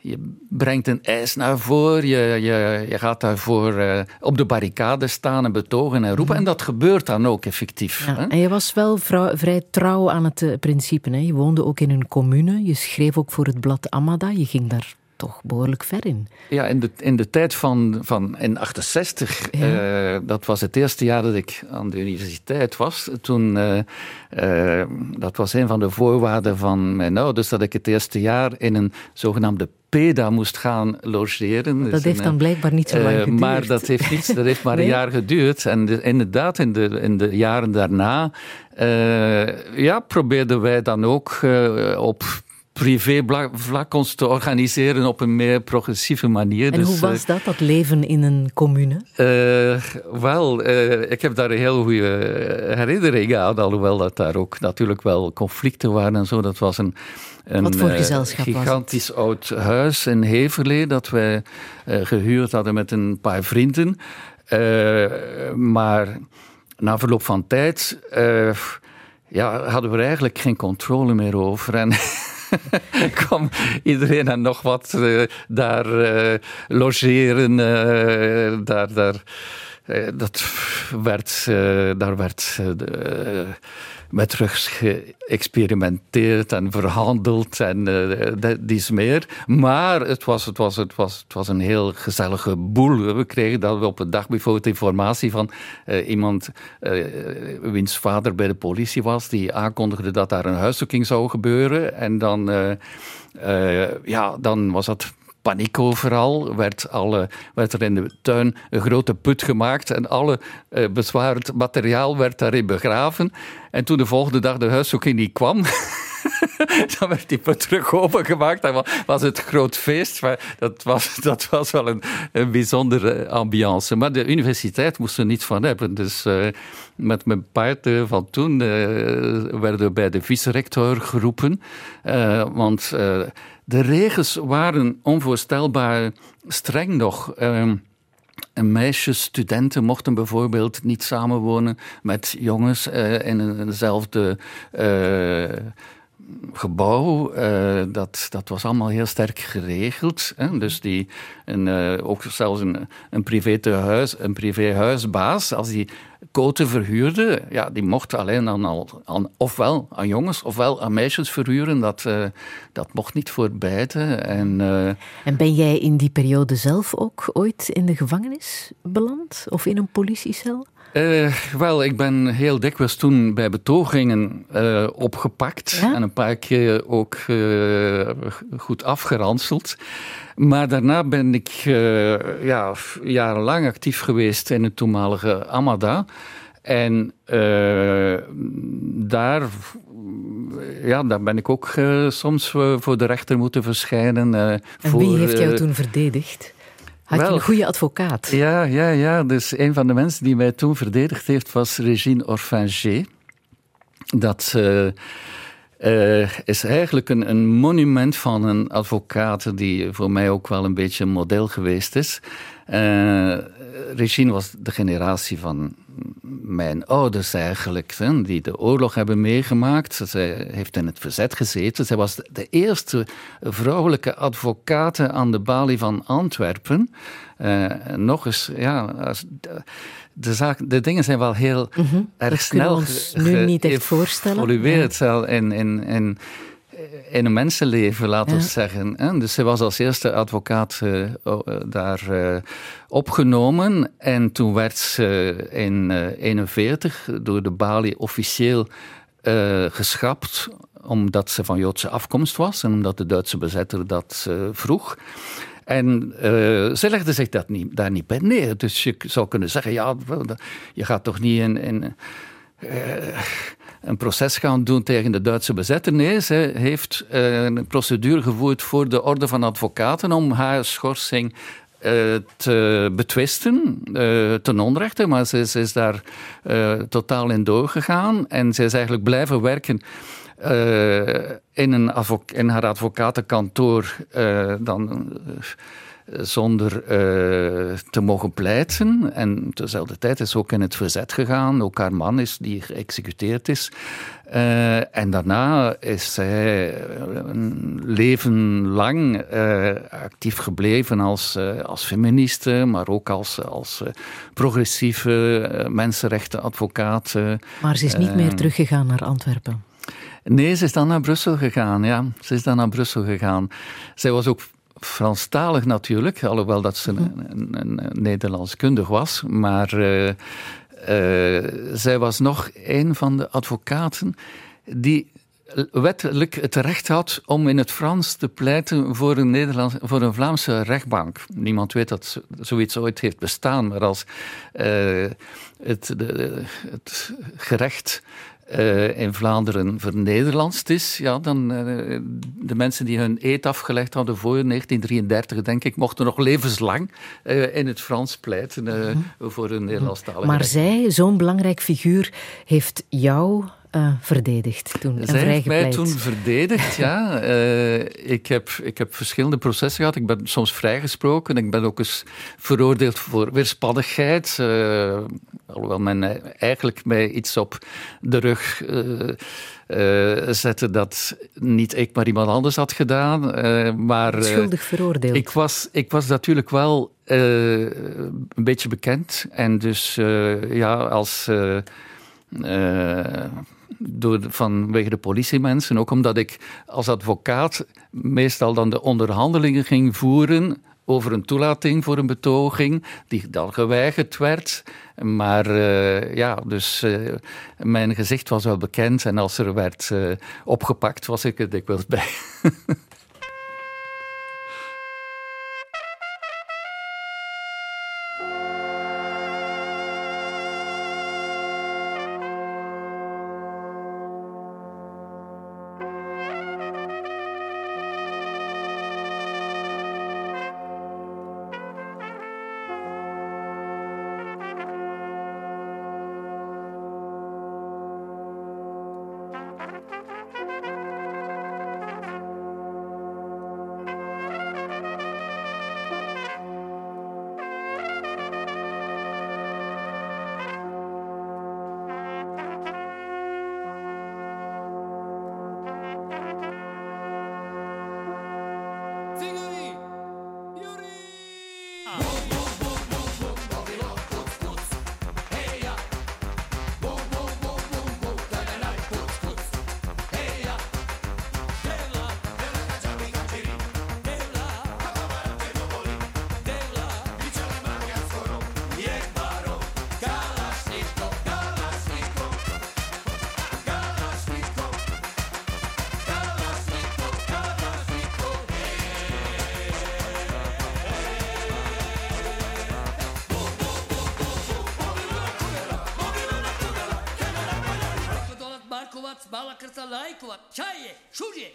je brengt een eis naar voren, je, je, je gaat daarvoor uh, op de barricade staan en betogen en roepen. Mhm. En dat gebeurt dan ook effectief. Ja, en je was wel vrij trouw aan het uh, principe. Hè? Je woonde ook in een commune, je schreef ook voor het blad Amada, je ging daar toch behoorlijk ver in. Ja, in de, in de tijd van, van in 68, ja. uh, dat was het eerste jaar dat ik aan de universiteit was. Toen, uh, uh, dat was een van de voorwaarden van mijn ouders, dat ik het eerste jaar in een zogenaamde PEDA moest gaan logeren. Dat dus heeft dan blijkbaar niet zo lang geduurd. Maar dat heeft, niet, dat heeft maar nee? een jaar geduurd. En de, inderdaad, in de, in de jaren daarna ja, probeerden wij dan ook op privé vlak ons te organiseren op een meer progressieve manier. En dus, hoe was dat, dat leven in een commune? Uh, wel, uh, ik heb daar een heel goede herinnering aan, alhoewel dat daar ook natuurlijk wel conflicten waren en zo. Dat was een, een Wat voor gezelschap gigantisch oud huis in Heverlee dat wij gehuurd hadden met een paar vrienden. maar na verloop van tijd ja, hadden we er eigenlijk geen controle meer over. En kwam iedereen en nog wat uh, daar uh, logeren, uh, daar, daar. Dat werd, daar werd met drugs geëxperimenteerd en verhandeld en uh, dies meer. Maar het was, het, was, het, was, het was een heel gezellige boel. We kregen dat we op een dag bijvoorbeeld informatie van uh, iemand uh, wiens vader bij de politie was, die aankondigde dat daar een huiszoeking zou gebeuren. En dan, ja, dan was dat paniek overal. Werd, alle, werd er in de tuin een grote put gemaakt en alle uh, bezwaard materiaal werd daarin begraven. En toen de volgende dag de huiszoeking niet kwam. dan werd die put terug opengemaakt. Dan was het groot feest. Dat, was, dat was wel een, een bijzondere ambiance. Maar de universiteit moest er niets van hebben. Dus uh, met mijn paard uh, van toen werden we bij de vice-rector geroepen. want de regels waren onvoorstelbaar streng nog. Uh, meisjes, studenten mochten bijvoorbeeld niet samenwonen met jongens uh, in eenzelfde uh, gebouw. Uh, dat, dat was allemaal heel sterk geregeld. Hè? Dus die, een, ook zelfs een, een, privé huis, een privéhuisbaas, als die koten verhuurde, ja, die mocht alleen al, aan, ofwel aan jongens ofwel aan meisjes verhuren. Dat, uh, dat mocht niet voor beide. En, uh, en ben jij in die periode zelf ook ooit in de gevangenis beland? Of in een politiecel? Uh, wel, ik ben heel dikwijls toen bij betogingen uh, opgepakt ja? en een paar keer ook uh, goed afgeranseld. Maar daarna ben ik ja, jarenlang actief geweest in het toenmalige Amada. En daar, ja, daar ben ik ook soms voor de rechter moeten verschijnen. en voor, wie heeft jou toen verdedigd? Had je een goede advocaat? Ja, ja, ja. Dus een van de mensen die mij toen verdedigd heeft was Regine Orfanger. Dat uh, uh, is eigenlijk een, een, monument van een advocaat die voor mij ook wel een beetje een model geweest is. Uh, Regine was de generatie van mijn ouders eigenlijk, hè, die de oorlog hebben meegemaakt. Zij heeft in het verzet gezeten. Zij was de eerste vrouwelijke advocaat aan de balie van Antwerpen. Uh, nog eens, ja, de, zaak, de dingen zijn wel heel mm -hmm. erg snel ons nu niet echt voorstellen. Ja. En, en, en in een mensenleven, laten we zeggen. Dus zij was als eerste advocaat uh, daar uh, opgenomen. En toen werd ze in 1941 uh, door de Bali officieel geschrapt omdat ze van Joodse afkomst was en omdat de Duitse bezetter dat vroeg. En uh, ze legde zich dat niet, daar niet bij neer. Dus je zou kunnen zeggen, ja, je gaat toch niet in... in uh, een proces gaan doen tegen de Duitse bezetter. Nee, ze heeft uh, een procedure gevoerd voor de Orde van Advocaten om haar schorsing uh, te betwisten, uh, ten onrechte, maar ze, ze is daar totaal in doorgegaan en ze is eigenlijk blijven werken in, een in haar advocatenkantoor dan zonder uh, te mogen pleiten. En tezelfde tijd is ook in het verzet gegaan. Ook haar man is die geëxecuteerd is. Uh, en daarna is zij een leven lang uh, actief gebleven als, als feministe, maar ook als, als progressieve mensenrechtenadvocaat. Maar ze is niet meer teruggegaan naar Antwerpen. Nee, ze is dan naar Brussel gegaan, ja. Ze is dan naar Brussel gegaan. Zij was ook Franstalig natuurlijk, alhoewel dat ze een, een, een Nederlandskundig was. Maar uh, uh, zij was nog een van de advocaten die wettelijk het recht had om in het Frans te pleiten voor een, Nederlands, voor een Vlaamse rechtbank. Niemand weet dat zoiets ooit heeft bestaan, maar als uh, het, de, het gerecht uh, in Vlaanderen vernederlandst is, ja, dan uh, de mensen die hun eet afgelegd hadden voor 1933, denk ik, mochten nog levenslang uh, in het Frans pleiten -hmm. voor een Nederlandstalige. Maar zij, zo'n belangrijk figuur, heeft jou uh, verdedigd toen Zij heeft mij toen verdedigd, ja. Uh, ik, heb, ik heb verschillende processen gehad. Ik ben soms vrijgesproken. Ik ben ook eens veroordeeld voor weerspannigheid. Uh, alhoewel men eigenlijk mij iets op de rug zette dat niet ik, maar iemand anders had gedaan. maar, Schuldig veroordeeld. Ik was, ik was natuurlijk wel een beetje bekend. En dus ja, als uh, door, vanwege de politiemensen. Ook omdat ik als advocaat meestal dan de onderhandelingen ging voeren over een toelating voor een betoging, die dan geweigerd werd. Maar uh, ja, dus uh, mijn gezicht was wel bekend en als er werd uh, opgepakt, was ik er dikwijls bij. Kırtalay kuvat. Çaye, şuraya,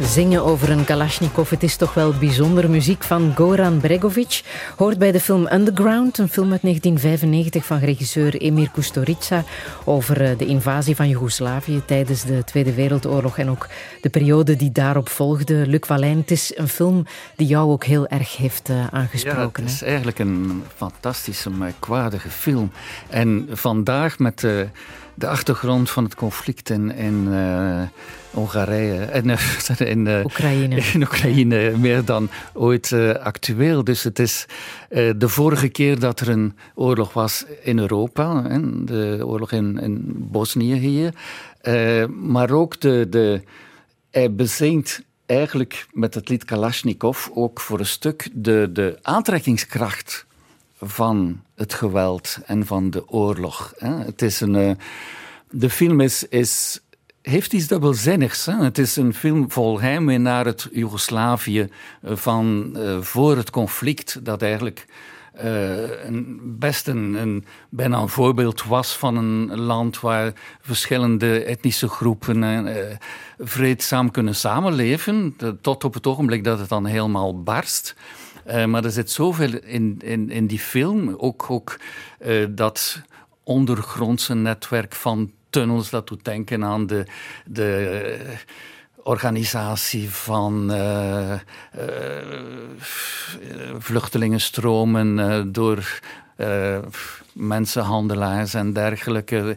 Zingen over een Kalashnikov, het is toch wel bijzonder. Muziek van Goran Bregovic hoort bij de film Underground, een film uit 1995 van regisseur Emir Kusturica over eh, de invasie van Joegoslavië tijdens de Tweede Wereldoorlog en ook de periode die daarop volgde. Luc Wallijn, het is een film die jou ook heel erg heeft uh, aangesproken. Ja, het is eigenlijk een fantastische, merkwaardige film. En vandaag met... Uh, de achtergrond van het conflict in, in uh, Hongarije en in, uh, Oekraïne. in Oekraïne meer dan ooit actueel. Dus het is de vorige keer dat er een oorlog was in Europa, hè, de oorlog in, in Bosnië hier, maar ook de, de, hij bezinkt eigenlijk met het lied Kalashnikov ook voor een stuk de, de aantrekkingskracht van het geweld en van de oorlog. Het is een, eh, de film is, is, heeft iets dubbelzinnigs. Het is een film vol heimwee naar het Joegoslavië eh, van uh, voor het conflict, dat eigenlijk een, best een, een, bijna een voorbeeld was van een land waar verschillende etnische groepen uh, vreedzaam kunnen samenleven, tot op het ogenblik dat het dan helemaal barst. Uh, maar er zit zoveel in, in, in die film, ook, ook uh, dat ondergrondse netwerk van tunnels. Dat doet denken aan de, de organisatie van uh, vluchtelingenstromen door mensenhandelaars en dergelijke.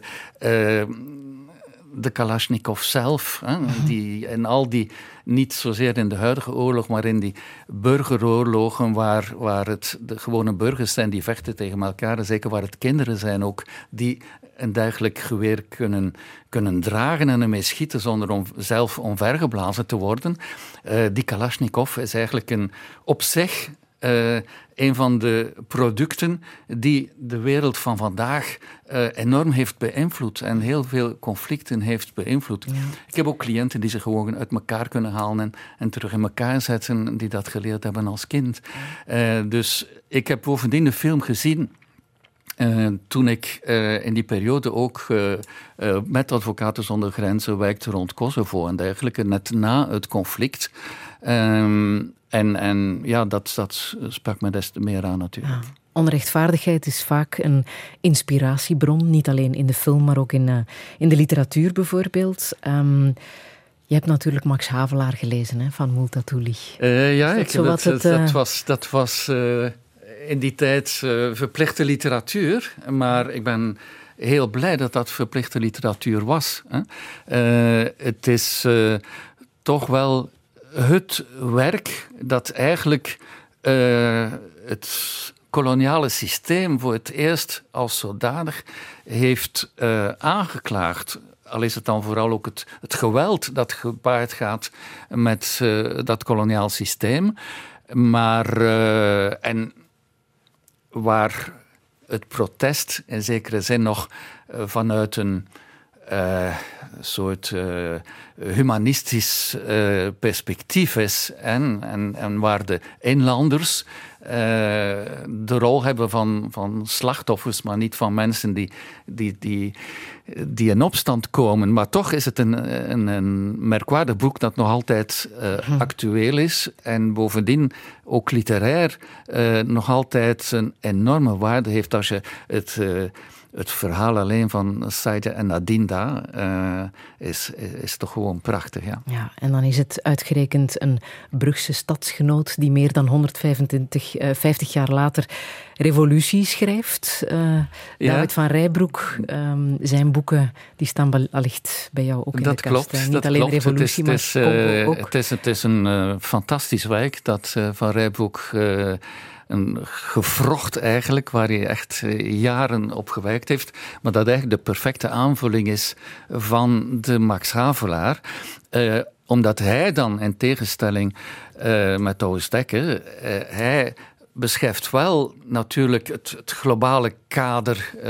De Kalashnikov zelf, hè, mhm. die, en al die, niet zozeer in de huidige oorlog, maar in die burgeroorlogen waar, waar het de gewone burgers zijn die vechten tegen elkaar, en zeker waar het kinderen zijn ook, die een dergelijk geweer kunnen, kunnen dragen en ermee schieten zonder om, zelf omvergeblazen te worden. Uh, die Kalashnikov is eigenlijk een, op zich uh, een van de producten die de wereld van vandaag uh, enorm heeft beïnvloed en heel veel conflicten heeft beïnvloed. Ik heb ook cliënten die zich gewoon uit elkaar kunnen halen en, en terug in elkaar zetten, die dat geleerd hebben als kind. Uh, dus ik heb bovendien de film gezien uh, toen ik uh, in die periode ook uh, met Advocaten zonder Grenzen werkte rond Kosovo en dergelijke, net na het conflict. Um, en, en ja, dat, dat sprak me des te meer aan natuurlijk. Ja. Onrechtvaardigheid is vaak een inspiratiebron, niet alleen in de film, maar ook in, in de literatuur bijvoorbeeld. Um, je hebt natuurlijk Max Havelaar gelezen hè, van Multatuli. ja, ik, dat, het, dat was, dat was in die tijd uh, verplichte literatuur. Maar ik ben heel blij dat dat verplichte literatuur was. Hè. Uh, het is uh, toch wel het werk dat eigenlijk het koloniale systeem voor het eerst als zodanig heeft aangeklaagd al is het dan vooral ook het, geweld dat gepaard gaat met uh, dat koloniaal systeem. Maar, uh, en waar het protest in zekere zin nog uh, vanuit een uh, soort uh, humanistisch perspectief is. En, en, en waar de inlanders de rol hebben van, van slachtoffers, maar niet van mensen die, die, die, die in opstand komen. Maar toch is het een, een, een merkwaardig boek dat nog altijd uh, actueel is. En bovendien ook literair nog altijd een enorme waarde heeft als je het. Het verhaal alleen van Saide en Adinda uh, is, is toch gewoon prachtig. Ja. ja, en dan is het uitgerekend een Brugse stadsgenoot die meer dan 125, uh, 50 jaar later revolutie schrijft. Uh, ja. David van Rijbroek, um, zijn boeken die staan allicht bij jou ook in dat de klopt, kast. Niet dat alleen klopt. revolutie, het is, maar uh, ook. Het is, het is een fantastisch werk dat Van Rijbroek een gevrocht eigenlijk, waar hij echt jaren op gewerkt heeft, maar dat eigenlijk de perfecte aanvulling is van de Max Havelaar. Uh, omdat hij dan, in tegenstelling uh, met Douwe Stekker, uh, hij beschrijft wel natuurlijk het, het globale kader, uh,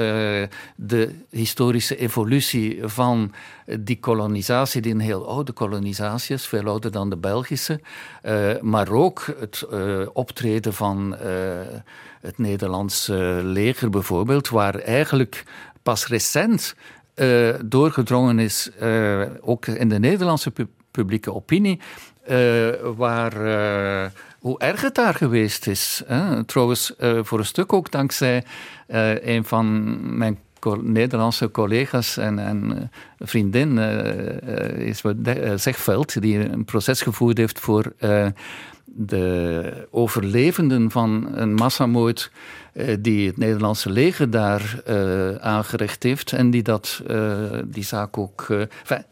de historische evolutie van die kolonisatie, die een heel oude kolonisatie is, veel ouder dan de Belgische, uh, maar ook het uh, optreden van het Nederlandse leger bijvoorbeeld, waar eigenlijk pas recent doorgedrongen is, ook in de Nederlandse pu publieke opinie, waar hoe erg het daar geweest is. Hè? Trouwens, uh, voor een stuk ook dankzij uh, een van mijn Nederlandse collega's en, en uh, vriendin, is Zegveld, die een proces gevoerd heeft voor de overlevenden van een massamoord die het Nederlandse leger daar uh, aangericht heeft en die dat, uh, die zaak ook...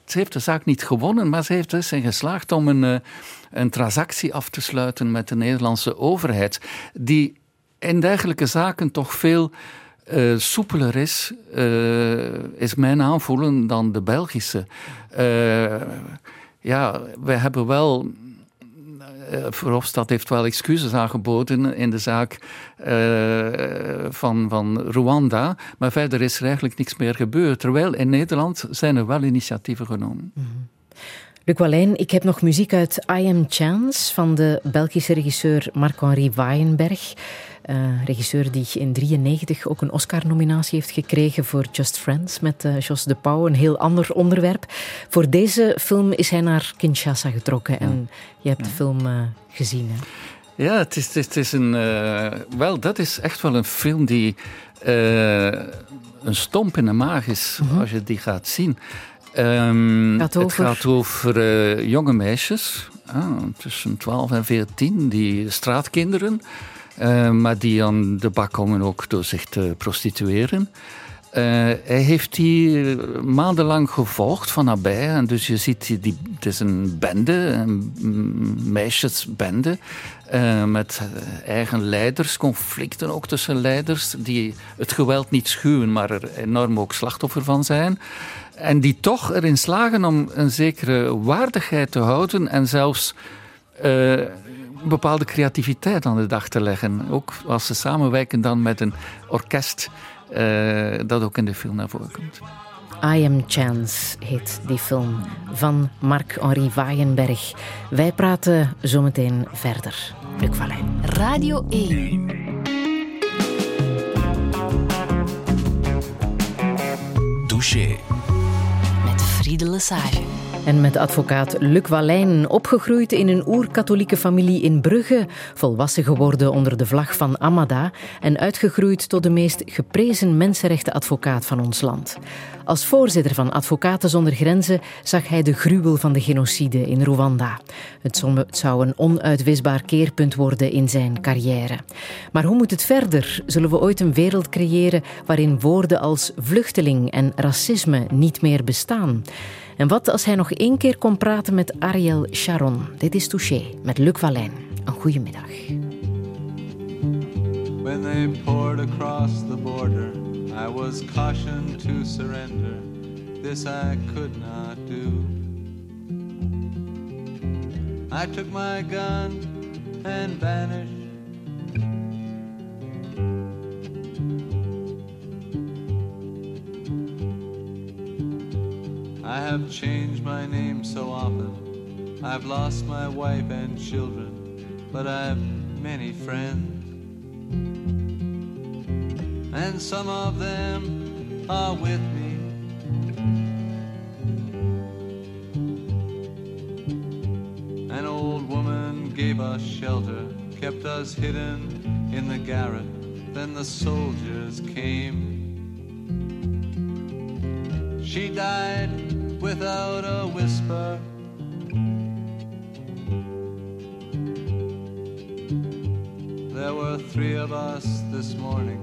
Ze heeft de zaak niet gewonnen, maar ze heeft er zijn geslaagd om een, een transactie af te sluiten met de Nederlandse overheid, die in dergelijke zaken toch veel soepeler is, is mijn aanvoelen, dan de Belgische. Ja, wij hebben wel. Verhofstadt heeft wel excuses aangeboden in de zaak van, van Rwanda, maar verder is er eigenlijk niks meer gebeurd. Terwijl in Nederland zijn er wel initiatieven genomen. Mm -hmm. Luc Wallijn, ik heb nog muziek uit I Am Chance van de Belgische regisseur Marc-Henri Waaienberg. Uh, regisseur die in 1993 ook een Oscar-nominatie heeft gekregen voor Just Friends met uh, Jos de Pauw. Een heel ander onderwerp. Voor deze film is hij naar Kinshasa getrokken en je hebt de film uh, gezien. Hè? Ja, het is, het is een. Wel, dat is echt wel een film die een stomp in de maag is mm -hmm. als je die gaat zien. Um, gaat over... Het gaat over jonge meisjes, ah, tussen 12 en 14, die straatkinderen, maar die aan de bak komen ook door zich te prostitueren. Uh, hij heeft die maandenlang gevolgd van nabij. En dus je ziet, die, het is een bende, een meisjesbende. Uh, met eigen leiders, conflicten ook tussen leiders. Die het geweld niet schuwen, maar er enorm ook slachtoffer van zijn. En die toch erin slagen om een zekere waardigheid te houden. En zelfs een bepaalde creativiteit aan de dag te leggen. Ook als ze samenwerken dan met een orkest. Uh, dat ook in de film naar voren komt. I Am Chance heet die film van Marc-Henri Waaienberg. Wij praten zometeen verder. Luc Vallijn. Radio 1. Douche. Met Friede Lesage. En met advocaat Luc Wallijn, opgegroeid in een oer-katholieke familie in Brugge, volwassen geworden onder de vlag van Amada en uitgegroeid tot de meest geprezen mensenrechtenadvocaat van ons land. Als voorzitter van Advocaten zonder Grenzen zag hij de gruwel van de genocide in Rwanda. Het zou een onuitwisbaar keerpunt worden in zijn carrière. Maar hoe moet het verder? Zullen we ooit een wereld creëren waarin woorden als vluchteling en racisme niet meer bestaan? En wat als hij nog één keer kon praten met Ariel Sharon? Dit is Touché met Luc Wallijn. Een goede middag. When they poured across the border, I was cautioned to surrender. This I could not do. I took my gun and vanished. Have changed my name so often. I've lost my wife and children, but I've many friends. And some of them are with me. An old woman gave us shelter, kept us hidden in the garret. Then the soldiers came. She died without a whisper. There were three of us this morning.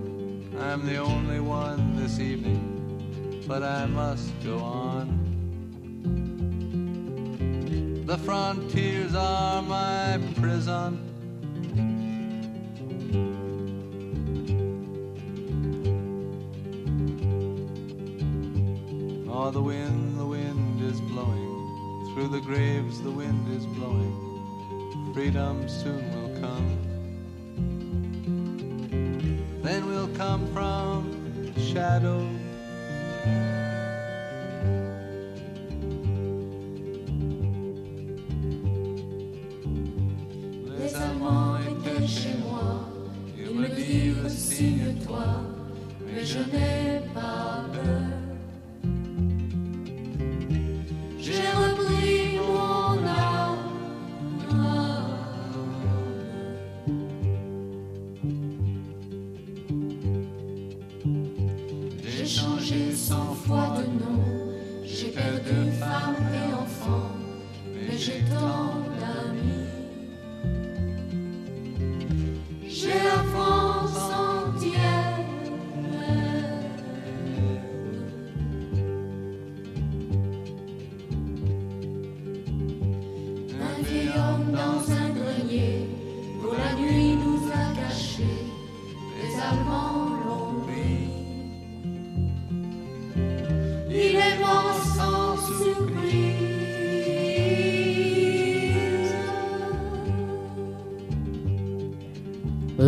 I'm the only one this evening, but I must go on. The frontiers are my prison. Graves the wind is blowing. Freedom soon will come.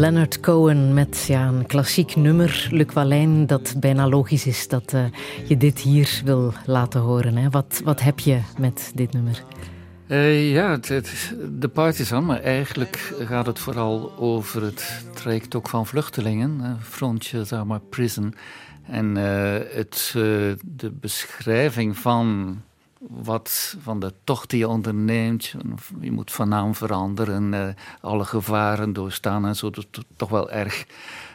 Leonard Cohen met ja, een klassiek nummer, Luc Wallijn, dat bijna logisch is dat uh, je dit hier wil laten horen. Hè? Wat, wat heb je met dit nummer? Uh, ja, het, het, de partisan, maar eigenlijk gaat het vooral over het traject ook van vluchtelingen. Frontje, zeg maar, prison. En het, de beschrijving van wat van de tocht die je onderneemt. Je moet van naam veranderen, uh, alle gevaren doorstaan en zo. Dus toch wel erg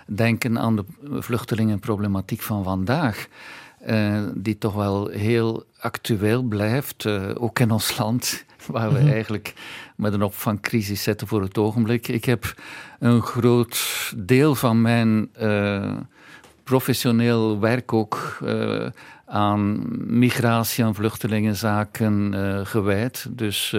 denken aan de vluchtelingenproblematiek van vandaag. Uh, die toch wel heel actueel blijft, uh, ook in ons land, waar we mm -hmm. eigenlijk met een opvangcrisis zitten voor het ogenblik. Ik heb een groot deel van mijn professioneel werk ook aan migratie- en vluchtelingenzaken gewijd. Dus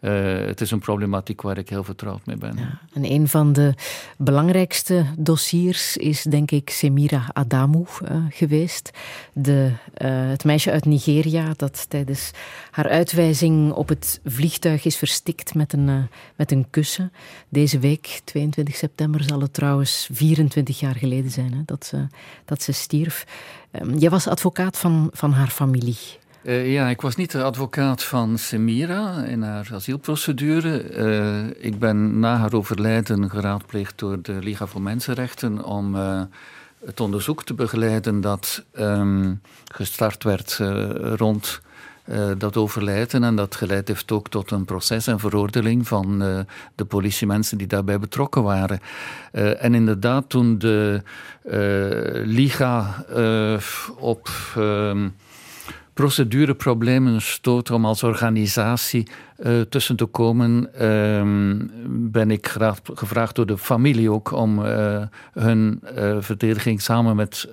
uh, het is een problematiek waar ik heel vertrouwd mee ben. Ja, en een van de belangrijkste dossiers is denk ik Semira Adamu uh, geweest. De, uh, het meisje uit Nigeria dat tijdens haar uitwijzing op het vliegtuig is verstikt met een, met een kussen. Deze week, 22 september, zal het trouwens 24 jaar geleden zijn hè, dat, ze, dat ze stierf. Um, jij was advocaat van, van haar familie. Uh, ja, ik was niet de advocaat van Semira in haar asielprocedure. Uh, ik ben na haar overlijden geraadpleegd door de Liga voor Mensenrechten om uh, het onderzoek te begeleiden dat um, gestart werd rond dat overlijden. En dat geleid heeft ook tot een proces en veroordeling van de politiemensen die daarbij betrokken waren. en inderdaad, toen de Liga op. Um, procedureproblemen stoot om als organisatie uh, tussen te komen, uh, ben ik graag gevraagd door de familie ook om uh, hun uh, verdediging samen met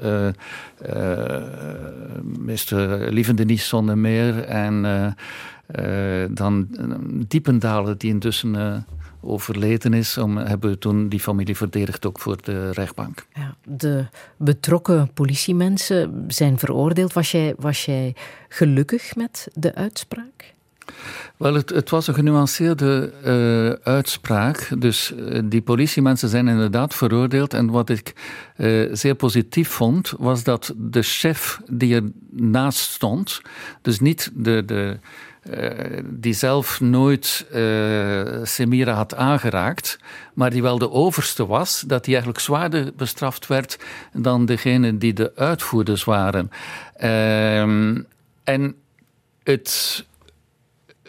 minister Lievende Nies zonder meer en dan Diependalen die intussen overleden is, om, hebben we toen die familie verdedigd ook voor de rechtbank. Ja, de betrokken politiemensen zijn veroordeeld. Was jij, was jij gelukkig met de uitspraak? Wel, het, het, was een genuanceerde uh, uitspraak. Dus uh, die politiemensen zijn inderdaad veroordeeld. En wat ik uh, zeer positief vond, was dat de chef die er naast stond, dus niet de, de uh, die zelf nooit uh, Semira had aangeraakt, maar die wel de overste was, dat die eigenlijk zwaarder bestraft werd dan degene die de uitvoerders waren. Uh, en het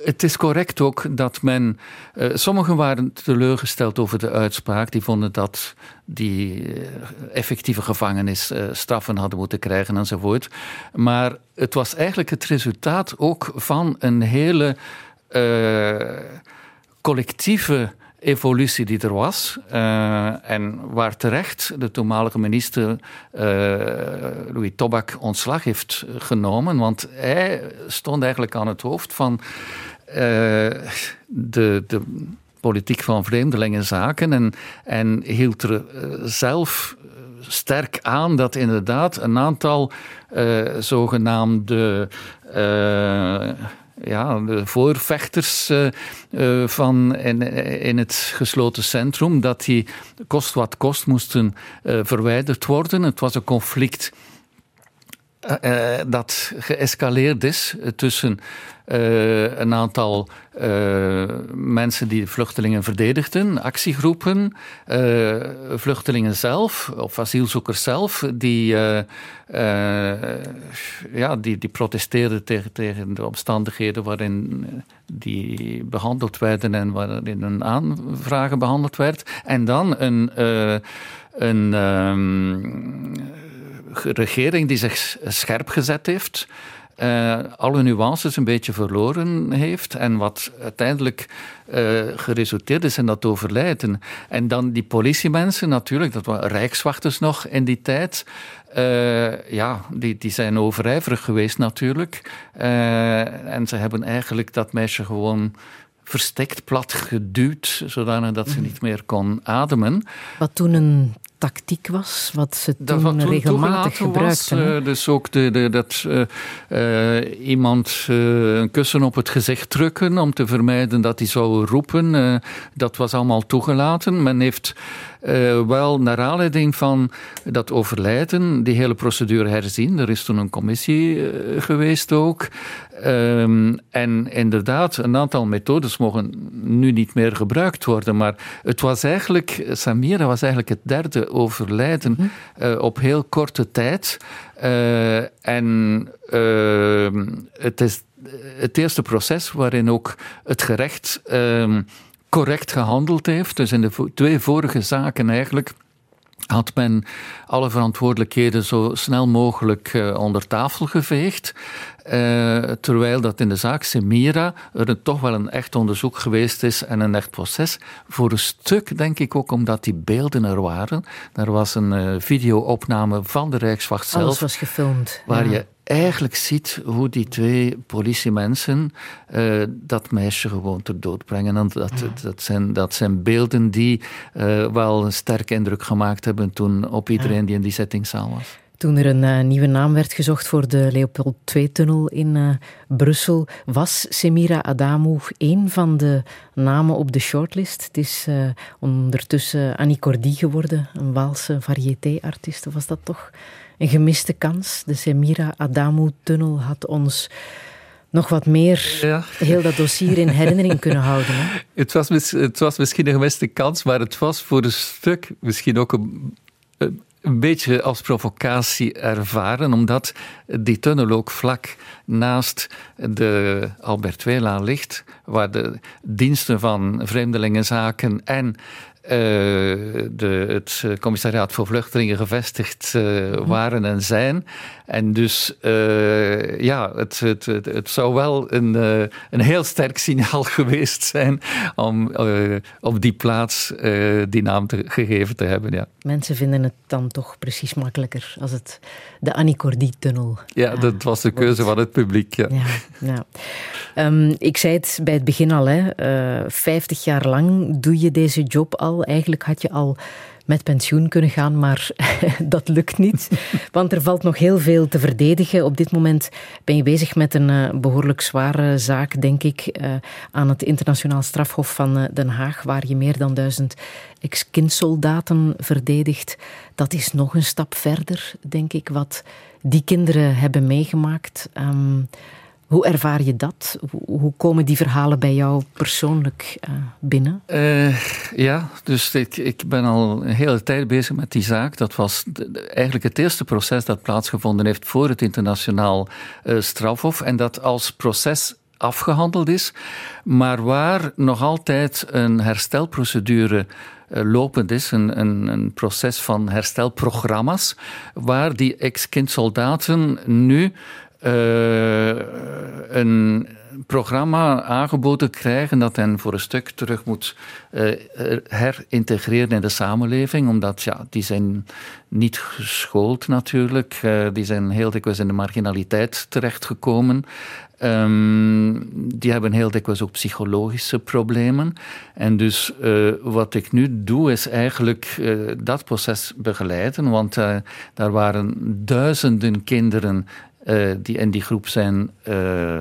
het is correct ook dat men. Uh, sommigen waren teleurgesteld over de uitspraak. Die vonden dat die uh, effectieve gevangenisstraffen uh, hadden moeten krijgen enzovoort. Maar het was eigenlijk het resultaat ook van een hele collectieve evolutie die er was. Uh, en waar terecht de toenmalige minister uh, Louis Tobak ontslag heeft genomen. Want hij stond eigenlijk aan het hoofd van uh, de, de politiek van vreemdelingenzaken. En, en hield er zelf sterk aan dat inderdaad een aantal zogenaamde ja, de voorvechters uh, uh, van in, in het gesloten centrum, dat die kost wat kost moesten uh, verwijderd worden. Het was een conflict dat geëscaleerd is tussen een aantal uh, mensen die vluchtelingen verdedigden, actiegroepen, uh, vluchtelingen zelf of asielzoekers zelf, die, ja, die, die protesteerden tegen, tegen de omstandigheden waarin die behandeld werden en waarin hun aanvragen behandeld werd. En dan een. een um, regering die zich scherp gezet heeft uh, alle nuances een beetje verloren heeft. En wat uiteindelijk uh, geresulteerd is in dat overlijden. En dan die politiemensen natuurlijk, dat waren rijkswachters nog in die tijd. Uh, ja, die, die zijn overijverig geweest natuurlijk. en ze hebben eigenlijk dat meisje gewoon verstikt, plat geduwd, zodanig dat ze mhm. niet meer kon ademen. Wat toen een tactiek was, wat ze toen, regelmatig gebruikten. Was, uh, dus ook de, de, dat uh, uh, iemand een kussen op het gezicht drukken om te vermijden dat hij zou roepen. dat was allemaal toegelaten. Men heeft wel naar aanleiding van dat overlijden die hele procedure herzien. Er is toen een commissie geweest ook. Um, en inderdaad, een aantal methodes mogen nu niet meer gebruikt worden. Maar het was eigenlijk, Samira was eigenlijk het derde overlijden mm -hmm. uh, op heel korte tijd. Uh, en uh, het is het eerste proces waarin ook het gerecht ehm, correct gehandeld heeft. Dus in de twee vorige zaken eigenlijk had men alle verantwoordelijkheden zo snel mogelijk uh, onder tafel geveegd. Uh, terwijl dat in de zaak Semira er toch wel een echt onderzoek geweest is en een echt proces. Voor een stuk denk ik ook omdat die beelden er waren. Er was een uh, videoopname van de Rijkswacht zelf. Alles was gefilmd. Waar ja. je eigenlijk ziet hoe die twee politiemensen uh, dat meisje gewoon ter dood brengen. En dat, dat, zijn, dat zijn beelden die wel een sterke indruk gemaakt hebben toen op iedereen die in die settingzaal was. Toen er een uh, nieuwe naam werd gezocht voor de Leopold II-tunnel in Brussel, was Semira Adamou een van de namen op de shortlist. Het is ondertussen Annie Cordy geworden, een Waalse variété-artiest. Was dat toch een gemiste kans. De Semira Adamu-tunnel had ons nog wat meer ja. heel dat dossier in herinnering kunnen houden. Hè? Het, was, het was misschien een gemiste kans, maar het was voor een stuk misschien ook een, een beetje als provocatie ervaren, omdat die tunnel ook vlak naast de Albert Weela ligt, waar de diensten van Vreemdelingenzaken en uh, de, het commissariaat voor vluchtelingen gevestigd uh, waren en zijn. En dus uh, ja, het, het, het, het, zou wel een, een heel sterk signaal geweest zijn om op die plaats die naam te, gegeven te hebben. Ja. Mensen vinden het dan toch precies makkelijker als het de Annie Cordy-tunnel Ja, dat was de keuze wordt. van het publiek. Ja. ja, ja. Um, ik zei het bij het begin al, hè, 50 jaar lang doe je deze job al. Eigenlijk had je al met pensioen kunnen gaan, maar dat lukt niet. Want er valt nog heel veel te verdedigen. Op dit moment ben je bezig met een uh, behoorlijk zware zaak, denk ik, uh, aan het internationaal strafhof van uh, Den Haag, waar je meer dan duizend ex-kindsoldaten verdedigt. Dat is nog een stap verder, denk ik, wat die kinderen hebben meegemaakt. Um, hoe ervaar je dat? Hoe komen die verhalen bij jou persoonlijk uh, binnen? Uh, ja, dus ik, ik, ben al een hele tijd bezig met die zaak. Dat was eigenlijk het eerste proces dat plaatsgevonden heeft voor het internationaal uh, strafhof. En dat als proces afgehandeld is, maar waar nog altijd een herstelprocedure lopend is, een, een, een, proces van herstelprogramma's, waar die ex-kindsoldaten nu uh, een programma aangeboden krijgen dat hen voor een stuk terug moet uh, herintegreren in de samenleving, omdat ja, die zijn niet geschoold natuurlijk, uh, die zijn heel dikwijls in de marginaliteit terechtgekomen. Um, die hebben heel dikwijls ook psychologische problemen. En dus wat ik nu doe, is eigenlijk dat proces begeleiden. Want uh, daar waren duizenden kinderen uh, die in die groep zijn uh,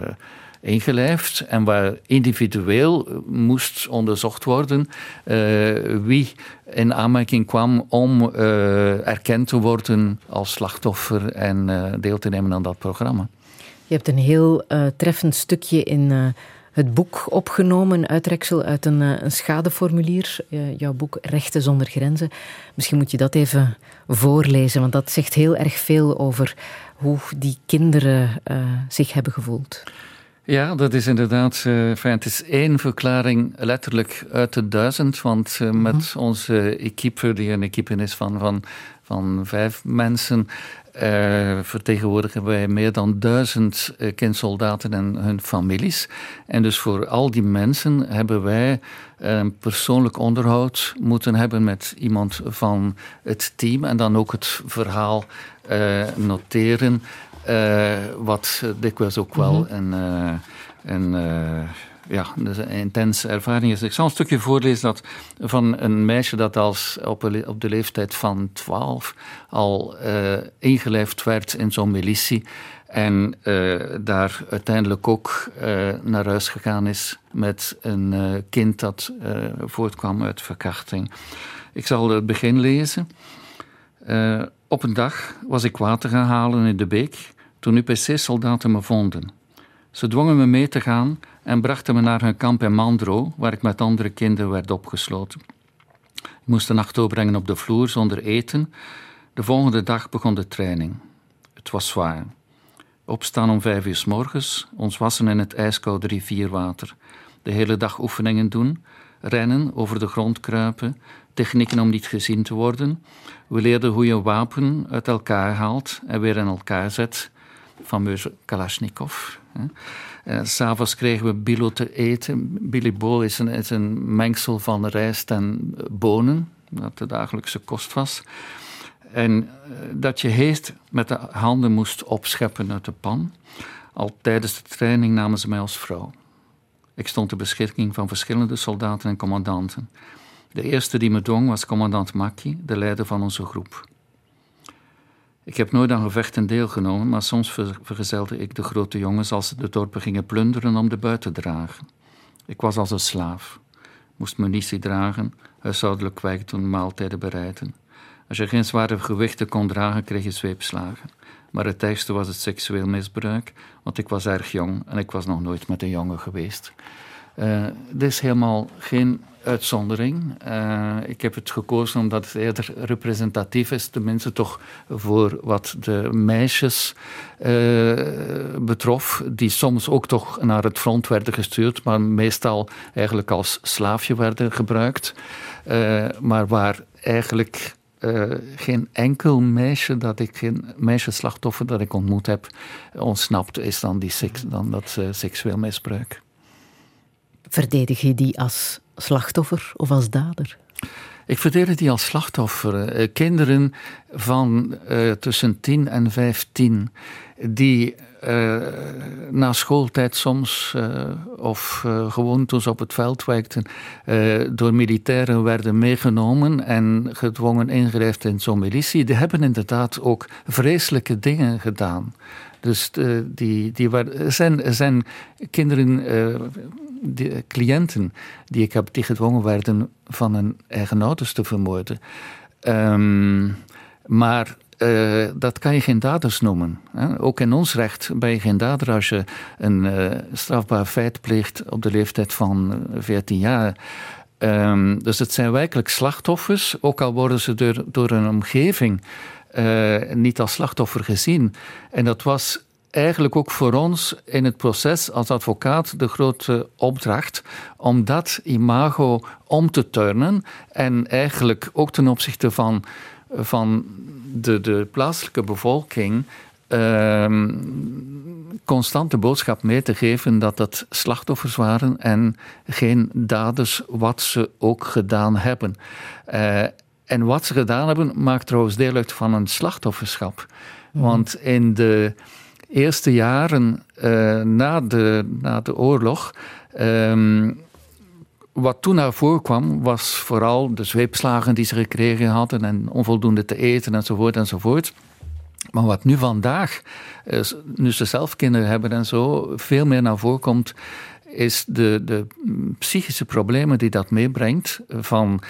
ingelijfd en waar individueel moest onderzocht worden uh, wie in aanmerking kwam om erkend te worden als slachtoffer en deel te nemen aan dat programma. Je hebt een heel treffend stukje in het boek opgenomen, een uitreksel uit een, een schadeformulier. jouw boek Rechten zonder grenzen. Misschien moet je dat even voorlezen, want dat zegt heel erg veel over hoe die kinderen uh, zich hebben gevoeld. Ja, dat is inderdaad. Uh, het is één verklaring letterlijk uit de duizend. Want uh, met mm-hmm. onze equipe, die een equipe is van, van, van vijf mensen, uh, vertegenwoordigen wij meer dan duizend kindsoldaten en hun families. En dus voor al die mensen hebben wij een persoonlijk onderhoud moeten hebben met iemand van het team en dan ook het verhaal noteren, wat dikwijls ook wel mm -hmm. een, een ja, dus een intense ervaring is. Ik zal een stukje voorlezen dat, van een meisje dat als op, op de leeftijd van 12 al uh, ingelijfd werd in zo'n militie. En uh, daar uiteindelijk ook uh, naar huis gegaan is met een kind dat voortkwam uit verkrachting. Ik zal het begin lezen. Op een dag was ik water gaan halen in de beek toen UPC-soldaten me vonden. Ze dwongen me mee te gaan en brachten me naar hun kamp in Mandro, waar ik met andere kinderen werd opgesloten. Ik moest de nacht doorbrengen op de vloer zonder eten. De volgende dag begon de training. Het was zwaar. Opstaan om vijf uur s morgens, ons wassen in het ijskoude rivierwater. De hele dag oefeningen doen, rennen, over de grond kruipen, technieken om niet gezien te worden. We leerden hoe je een wapen uit elkaar haalt en weer in elkaar zet. Fameuze Kalashnikov. Uh, S'avonds kregen we bilo te eten. Bilibol is een, is een mengsel van rijst en bonen, dat de dagelijkse kost was. En eh, dat je heest met de handen moest opscheppen uit de pan. Al tijdens de training namen ze mij als vrouw. Ik stond ter beschikking van verschillende soldaten en commandanten. De eerste die me dwong was commandant Maki, de leider van onze groep. Ik heb nooit aan gevechten deelgenomen, maar soms vergezelde ik de grote jongens als ze de dorpen gingen plunderen om de buit te dragen. Ik was als een slaaf, moest munitie dragen, huishoudelijk werk doen, maaltijden bereiden. Als je geen zware gewichten kon dragen, kreeg je zweepslagen. Maar het ergste was het seksueel misbruik, want ik was erg jong en ik was nog nooit met een jongen geweest. Uh, dit is helemaal geen uitzondering. Uh, ik heb het gekozen omdat het eerder representatief is, tenminste toch voor wat de meisjes uh, betrof, die soms ook toch naar het front werden gestuurd, maar meestal eigenlijk als slaafje werden gebruikt. maar waar eigenlijk uh, geen enkel meisje dat ik, geen meisje slachtoffer dat ik ontmoet heb, ontsnapt is dan, die seks, dan dat uh, seksueel misbruik. Verdedig je die als slachtoffer of als dader? Ik verdedig die als slachtoffer. Uh, kinderen van tussen 10 en 15 die uh, na schooltijd soms, uh, of uh, gewoon toen ze op het veld werkten, door militairen werden meegenomen en gedwongen ingrijft in zo'n militie, die hebben inderdaad ook vreselijke dingen gedaan. Dus die, die waren, zijn, zijn kinderen, die, cliënten die ik heb, die gedwongen werden van hun eigen ouders te vermoorden. Um, maar uh, dat kan je geen daders noemen. Hè? Ook in ons recht ben je geen dader als je een uh, strafbaar feit pleegt op de leeftijd van 14 jaar. Um, dus het zijn werkelijk slachtoffers, ook al worden ze door, door een omgeving niet als slachtoffer gezien. En dat was eigenlijk ook voor ons in het proces als advocaat de grote opdracht om dat imago om te turnen en eigenlijk ook ten opzichte van van de, de plaatselijke bevolking uh, constant de boodschap mee te geven dat dat slachtoffers waren en geen daders, wat ze ook gedaan hebben. Uh, en wat ze gedaan hebben maakt trouwens deel uit van een slachtofferschap. Mhm. Want in de eerste jaren uh, na, de, na de oorlog. Uh, wat toen naar voren kwam, was vooral de zweepslagen die ze gekregen hadden en onvoldoende te eten enzovoort enzovoort. Maar wat nu vandaag, nu ze zelf kinderen hebben en zo, veel meer naar voren komt, is de, de psychische problemen die dat meebrengt. Van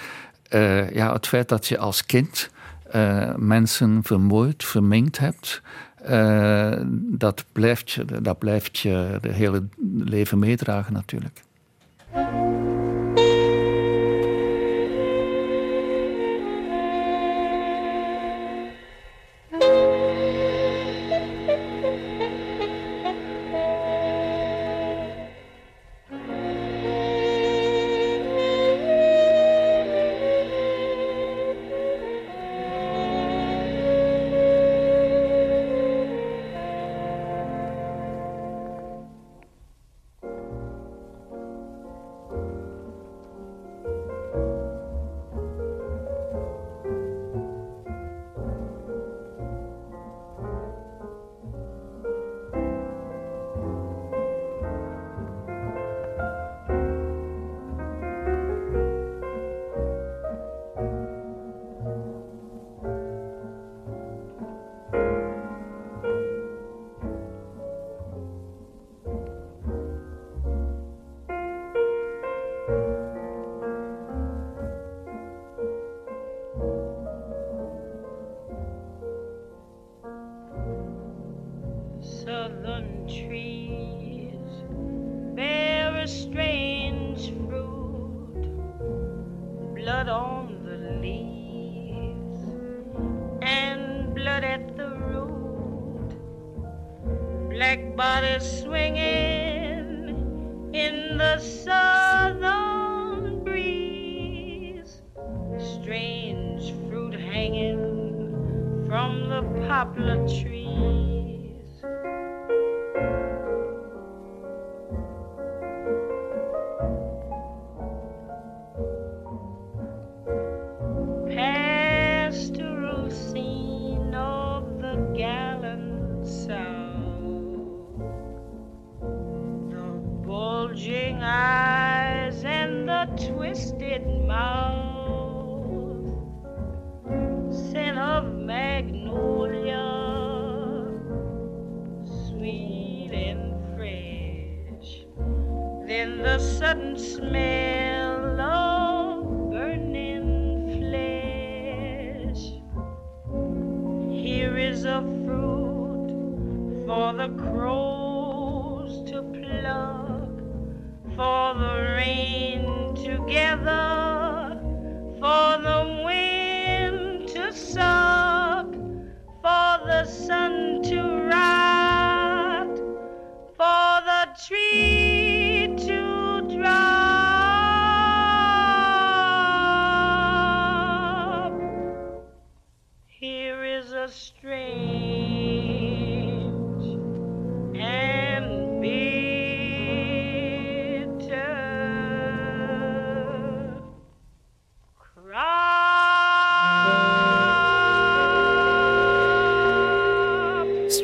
uh, ja, het feit dat je als kind uh, mensen vermoord, verminkt hebt. Dat, blijft je, dat blijft je de hele leven meedragen natuurlijk.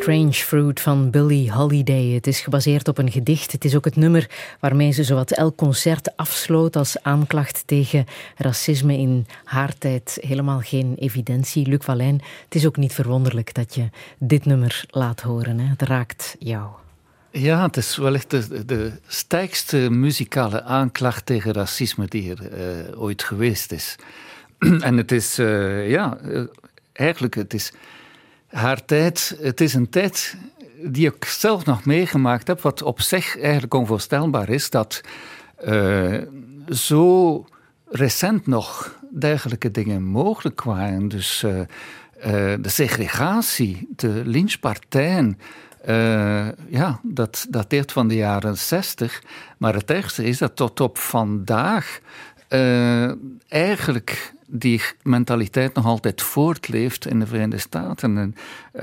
Strange Fruit van Billie Holiday. Het is gebaseerd op een gedicht. Het is ook het nummer waarmee ze zowat elk concert afsloot als aanklacht tegen racisme in haar tijd. Helemaal geen evidentie. Luc Valijn, het is ook niet verwonderlijk dat je dit nummer laat horen. Hè? Het raakt jou. Ja, het is wellicht de, de sterkste muzikale aanklacht tegen racisme die er uh, ooit geweest is. en het is, uh, ja, uh, eigenlijk, het is haar tijd, het is een tijd die ik zelf nog meegemaakt heb, wat op zich eigenlijk onvoorstelbaar is, dat uh, zo recent nog dergelijke dingen mogelijk waren. Dus uh, uh, de segregatie, de lynchpartijen, ja, dat dateert van de jaren zestig. Maar het ergste is dat tot op vandaag eigenlijk die mentaliteit nog altijd voortleeft in de Verenigde Staten. En, uh,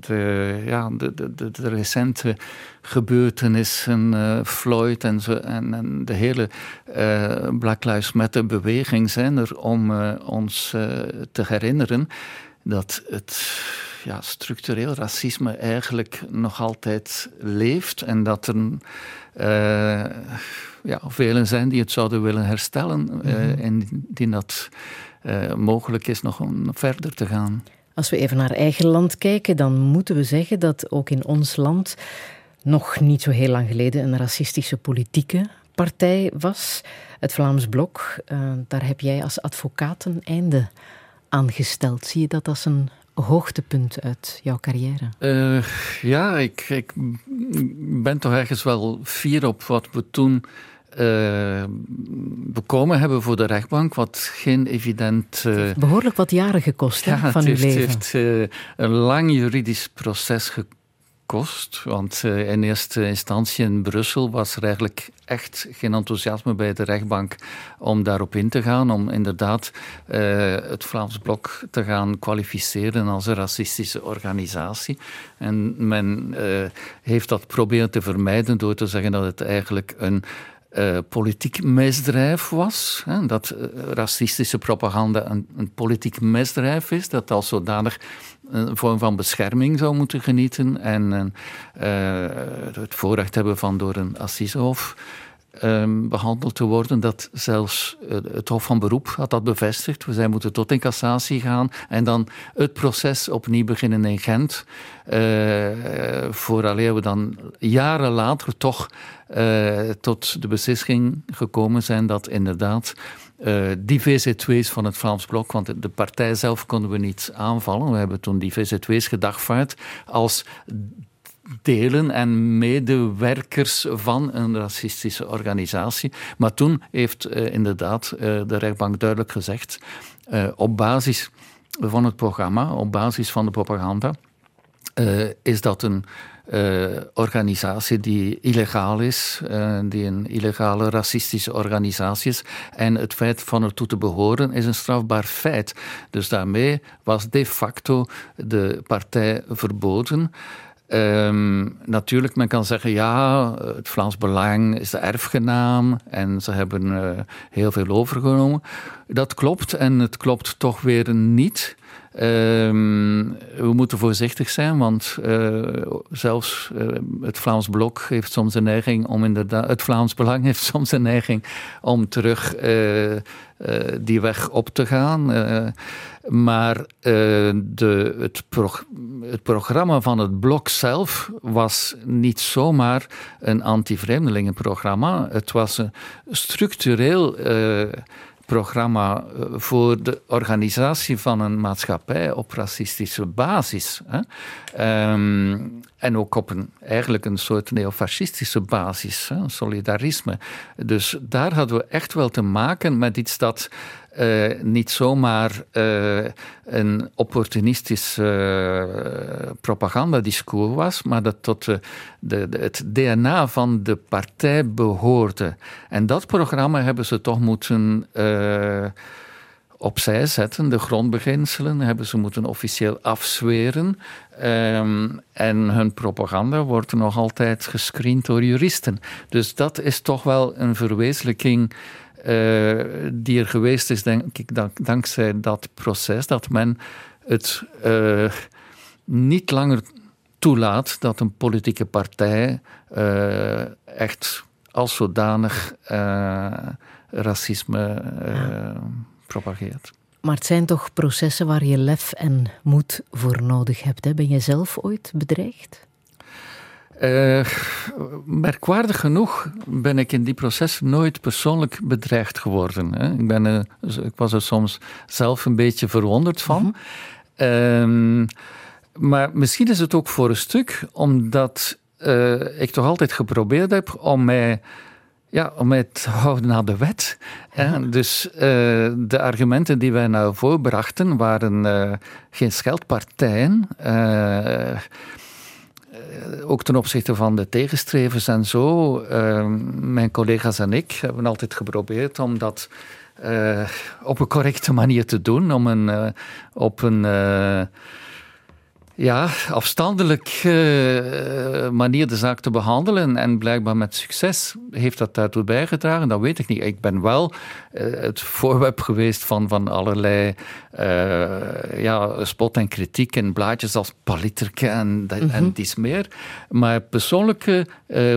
de, ja, de, de, recente gebeurtenissen, uh, Floyd en, zo, en, de hele uh, Black Lives Matter beweging zijn er om ons te herinneren dat het ja, structureel racisme eigenlijk nog altijd leeft en dat er ja, velen zijn die het zouden willen herstellen mm en die dat uh, mogelijk is nog om verder te gaan. Als we even naar eigen land kijken, dan moeten we zeggen dat ook in ons land nog niet zo heel lang geleden een racistische politieke partij was. Het Vlaams Blok, uh, daar heb jij als advocaat een einde aan gesteld. Zie je dat als een hoogtepunt uit jouw carrière? Uh, ja, ik, ik ben toch ergens wel fier op wat we toen uh, bekomen hebben voor de rechtbank, wat geen evident. Uh, behoorlijk wat jaren gekost ja, van uw leven. Het heeft uh, een lang juridisch proces gekost. Want in eerste instantie in Brussel was er eigenlijk echt geen enthousiasme bij de rechtbank om daarop in te gaan. Om inderdaad het Vlaams Blok te gaan kwalificeren als een racistische organisatie. En men heeft dat proberen te vermijden door te zeggen dat het eigenlijk een uh, politiek misdrijf was. Hè, dat uh, racistische propaganda een, politiek misdrijf is, dat als zodanig een vorm van bescherming zou moeten genieten en uh, het voorrecht hebben van door een assisehof um, behandeld te worden. Dat zelfs het Hof van Beroep had dat bevestigd. We zijn moeten tot in cassatie gaan en dan het proces opnieuw beginnen in Gent. Uh, vooraleer we dan jaren later toch uh, tot de beslissing gekomen zijn dat inderdaad die VZ2's van het Vlaams Blok, want de partij zelf konden we niet aanvallen. We hebben toen die VZ2's gedagvaard als delen en medewerkers van een racistische organisatie. Maar toen heeft uh, inderdaad uh, de rechtbank duidelijk gezegd, uh, op basis van het programma, op basis van de propaganda, is dat een organisatie die illegaal is, die een illegale racistische organisatie is. En het feit van ertoe te behoren is een strafbaar feit. Dus daarmee was de facto de partij verboden. Um, natuurlijk, men kan zeggen, ja, het Vlaams Belang is de erfgenaam en ze hebben uh, heel veel overgenomen. Dat klopt en het klopt toch weer niet. Um, we moeten voorzichtig zijn, want uh, zelfs uh, het Vlaams Blok heeft soms een neiging om inderdaad, het Vlaams Belang heeft soms een neiging om terug uh, die weg op te gaan. maar de, het, het, programma van het Blok zelf was niet zomaar een anti-vreemdelingenprogramma. Het was een structureel programma eh, voor de organisatie van een maatschappij op racistische basis. Hè. Um, en ook op een, eigenlijk een soort neofascistische basis, hè, solidarisme. Dus daar hadden we echt wel te maken met iets dat uh, niet zomaar uh, een opportunistisch uh, propagandadiscours was, maar dat tot de, de, het DNA van de partij behoorde. En dat programma hebben ze toch moeten opzij zetten. De grondbeginselen hebben ze moeten officieel afzweren. Um, en hun propaganda wordt nog altijd gescreend door juristen. Dus dat is toch wel een verwezenlijking uh, die er geweest is, denk ik, dank, dankzij dat proces, dat men het uh, niet langer toelaat dat een politieke partij uh, echt als zodanig racisme propageert. Maar het zijn toch processen waar je lef en moed voor nodig hebt. Hè? Ben je zelf ooit bedreigd? Uh, merkwaardig genoeg ben ik in die proces nooit persoonlijk bedreigd geworden. Hè. Ik, ben, uh, ik was er soms zelf een beetje verwonderd van. Mm -hmm. uh, maar misschien is het ook voor een stuk omdat eh, ik toch altijd geprobeerd heb om mij ja, om mij te houden aan de wet. Hè. Dus uh, de argumenten die wij nou voorbrachten waren uh, geen scheldpartijen. Uh, ook ten opzichte van de tegenstrevers en zo. mijn collega's en ik hebben altijd geprobeerd om dat op een correcte manier te doen. Om een, op een ja, afstandelijk uh, manier de zaak te behandelen. En blijkbaar met succes heeft dat daartoe bijgedragen. Dat weet ik niet. Ik ben wel uh, het voorwerp geweest van, van allerlei uh, ja, spot en kritiek en blaadjes als Paliterke en, mm -hmm. en dies meer. Maar persoonlijke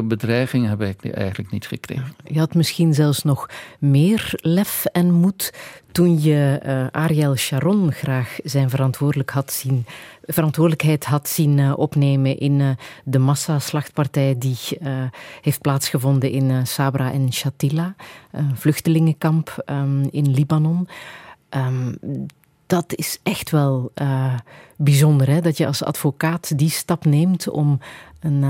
bedreigingen heb ik eigenlijk niet gekregen. Je had misschien zelfs nog meer lef en moed toen je uh, Ariel Sharon graag zijn verantwoordelijk had zien, verantwoordelijkheid had zien uh, opnemen in uh, de massaslachtpartij die heeft plaatsgevonden in Sabra en Shatila, een vluchtelingenkamp um, in Libanon. Um, dat is echt wel bijzonder, hè? dat je als advocaat die stap neemt om een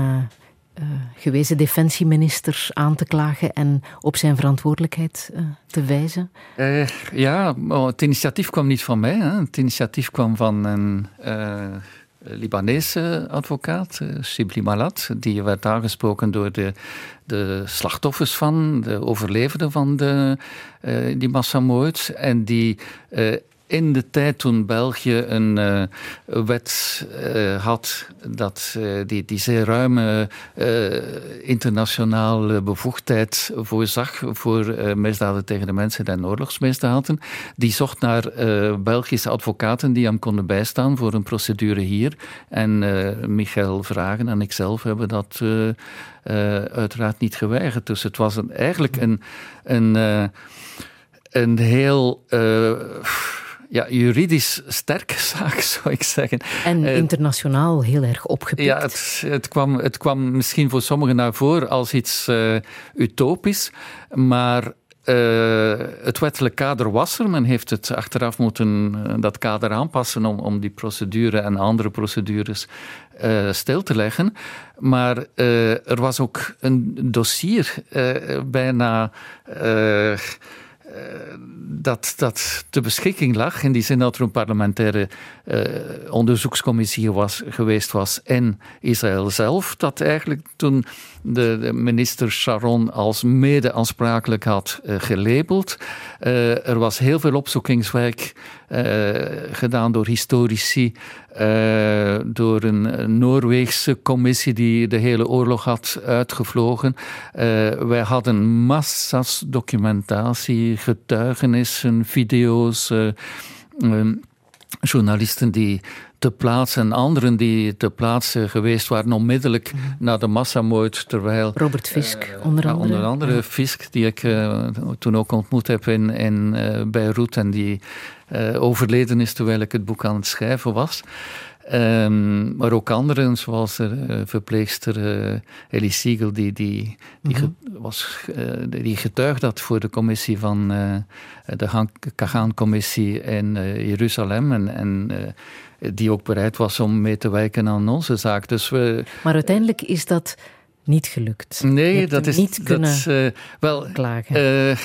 uh, gewezen defensieminister aan te klagen en op zijn verantwoordelijkheid uh, te wijzen? Uh, ja, het initiatief kwam niet van mij. Hè. Het initiatief kwam van een Libanese advocaat, Shibli Malat, die werd aangesproken door de, de slachtoffers van, de overlevenden van de, die massamoord. En die in de tijd toen België een uh, wet uh, had dat, uh, die, die zeer ruime internationale bevoegdheid voorzag voor misdaden tegen de mensen en oorlogsmisdaden, die zocht naar Belgische advocaten die hem konden bijstaan voor een procedure hier. En Michael Vragen en ikzelf hebben dat uiteraard niet geweigerd. Dus het was een, eigenlijk een, een, een heel ja, juridisch sterke zaak, zou ik zeggen. En uh, internationaal heel erg opgepikt. Ja, het, het, kwam, het kwam misschien voor sommigen naar voren als iets uh, utopisch, maar uh, het wettelijk kader was er. Men heeft het achteraf moeten dat kader aanpassen om, om die procedure en andere procedures uh, stil te leggen. Maar er was ook een dossier bijna dat dat te beschikking lag. In die zin dat er een parlementaire uh, onderzoekscommissie was, geweest was in Israël zelf. Dat eigenlijk toen de, de minister Sharon als mede-aansprakelijk had uh, gelabeld. Uh, er was heel veel opzoekingswerk gedaan door historici. door een Noorweegse commissie die de hele oorlog had uitgevlogen. wij hadden massa's documentatie, getuigenissen, video's. Um, journalisten die te plaatsen en anderen die te plaatsen geweest waren onmiddellijk mm. na de massamoord. Terwijl, Robert Fisk, uh, onder andere. onder andere ja. Fisk, die ik uh, toen ook ontmoet heb in, in uh, Beirut en die overleden is terwijl ik het boek aan het schrijven was. Um, maar ook anderen, zoals de uh, verpleegster uh, Ellie Siegel, die, die, die, ge, was, uh, die getuigd had voor de commissie van de Kagaan-commissie in Jeruzalem. En, en die ook bereid was om mee te werken aan onze zaak. Dus we, maar uiteindelijk is dat niet gelukt. Nee, dat is niet kunnen dat, wel, klagen.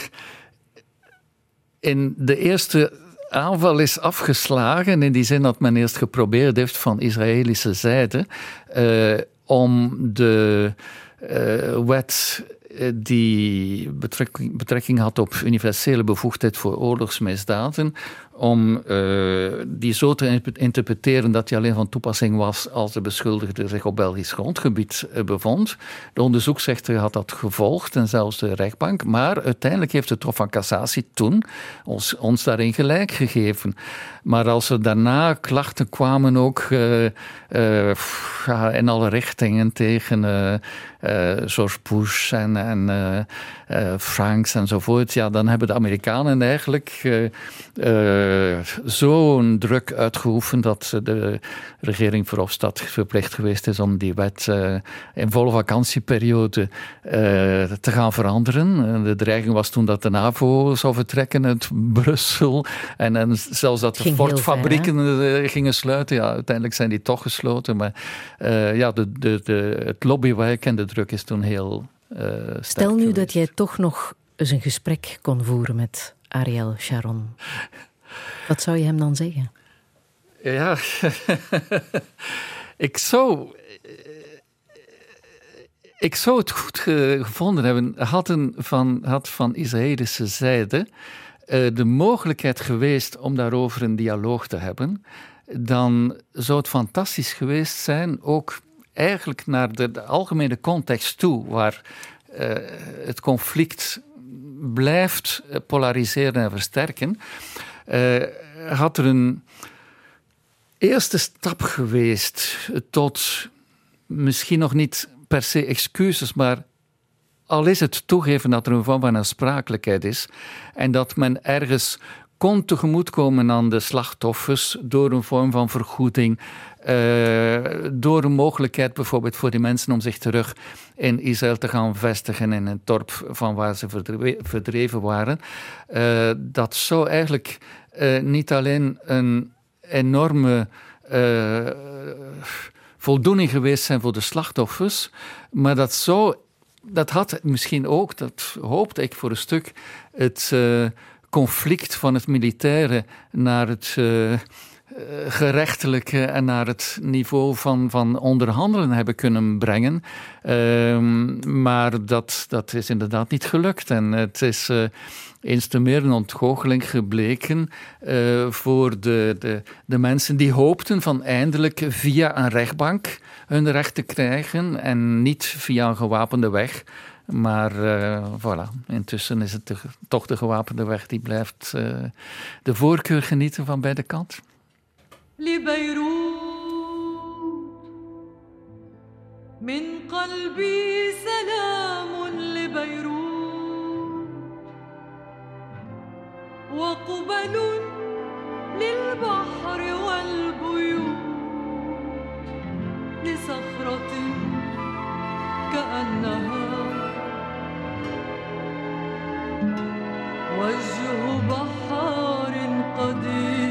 in de eerste aanval is afgeslagen in die zin dat men eerst geprobeerd heeft van Israëlische zijde uh, om de uh, wet die betrekking, betrekking, had op universele bevoegdheid voor oorlogsmisdaden, om uh, die zo te interpreteren dat die alleen van toepassing was als de beschuldigde zich op Belgisch grondgebied uh, bevond. De onderzoeksrechter had dat gevolgd en zelfs de rechtbank, maar uiteindelijk heeft het Hof van Cassatie toen ons, ons daarin gelijk gegeven. Maar als er daarna klachten kwamen ook uh, in alle richtingen tegen George Bush en, en Franks enzovoort, ja, dan hebben de Amerikanen eigenlijk zo'n druk uitgeoefend dat de regering Verhofstadt verplicht geweest is om die wet in volle vakantieperiode te gaan veranderen. De dreiging was toen dat de NAVO zou vertrekken uit Brussel en, en zelfs dat de Ford-fabrieken gingen sluiten. Ja, uiteindelijk zijn die toch gesloten, maar ja, de, de, de, het lobbywerk en de druk is toen heel Stel nu geweest. dat jij toch nog eens een gesprek kon voeren met Ariel Sharon. Wat zou je hem dan zeggen? Ja, ik zou. Ik zou het goed gevonden hebben, hadden van, had van Israëlische zijde uh, de mogelijkheid geweest om daarover een dialoog te hebben, dan zou het fantastisch geweest zijn, ook eigenlijk naar de, algemene context toe, waar uh, het conflict blijft polariseren en versterken, uh, had er een eerste stap geweest tot misschien nog niet per se excuses, maar al is het toegeven dat er een vorm van aansprakelijkheid is en dat men ergens kon tegemoetkomen aan de slachtoffers door een vorm van vergoeding, uh, door een mogelijkheid bijvoorbeeld voor die mensen om zich terug in Israël te gaan vestigen in een dorp van waar ze verdreven waren. Uh, dat zou eigenlijk uh, niet alleen een enorme voldoening geweest zijn voor de slachtoffers, maar dat zou, dat had misschien ook, dat hoopte ik voor een stuk, het conflict van het militaire naar het uh, gerechtelijke en naar het niveau van, van onderhandelen hebben kunnen brengen. Uh, maar dat, dat is inderdaad niet gelukt. En het is uh, eens te meer een ontgoocheling gebleken voor de, de, de mensen die hoopten van eindelijk via een rechtbank hun recht te krijgen en niet via een gewapende weg. Maar uh, voilà, intussen is het de, toch de gewapende weg die blijft uh, de voorkeur genieten van beide kanten. من قلبي سلام لبيروت وقبل للبحر والبيوت لصخرة كأنها وجه بحار قديم.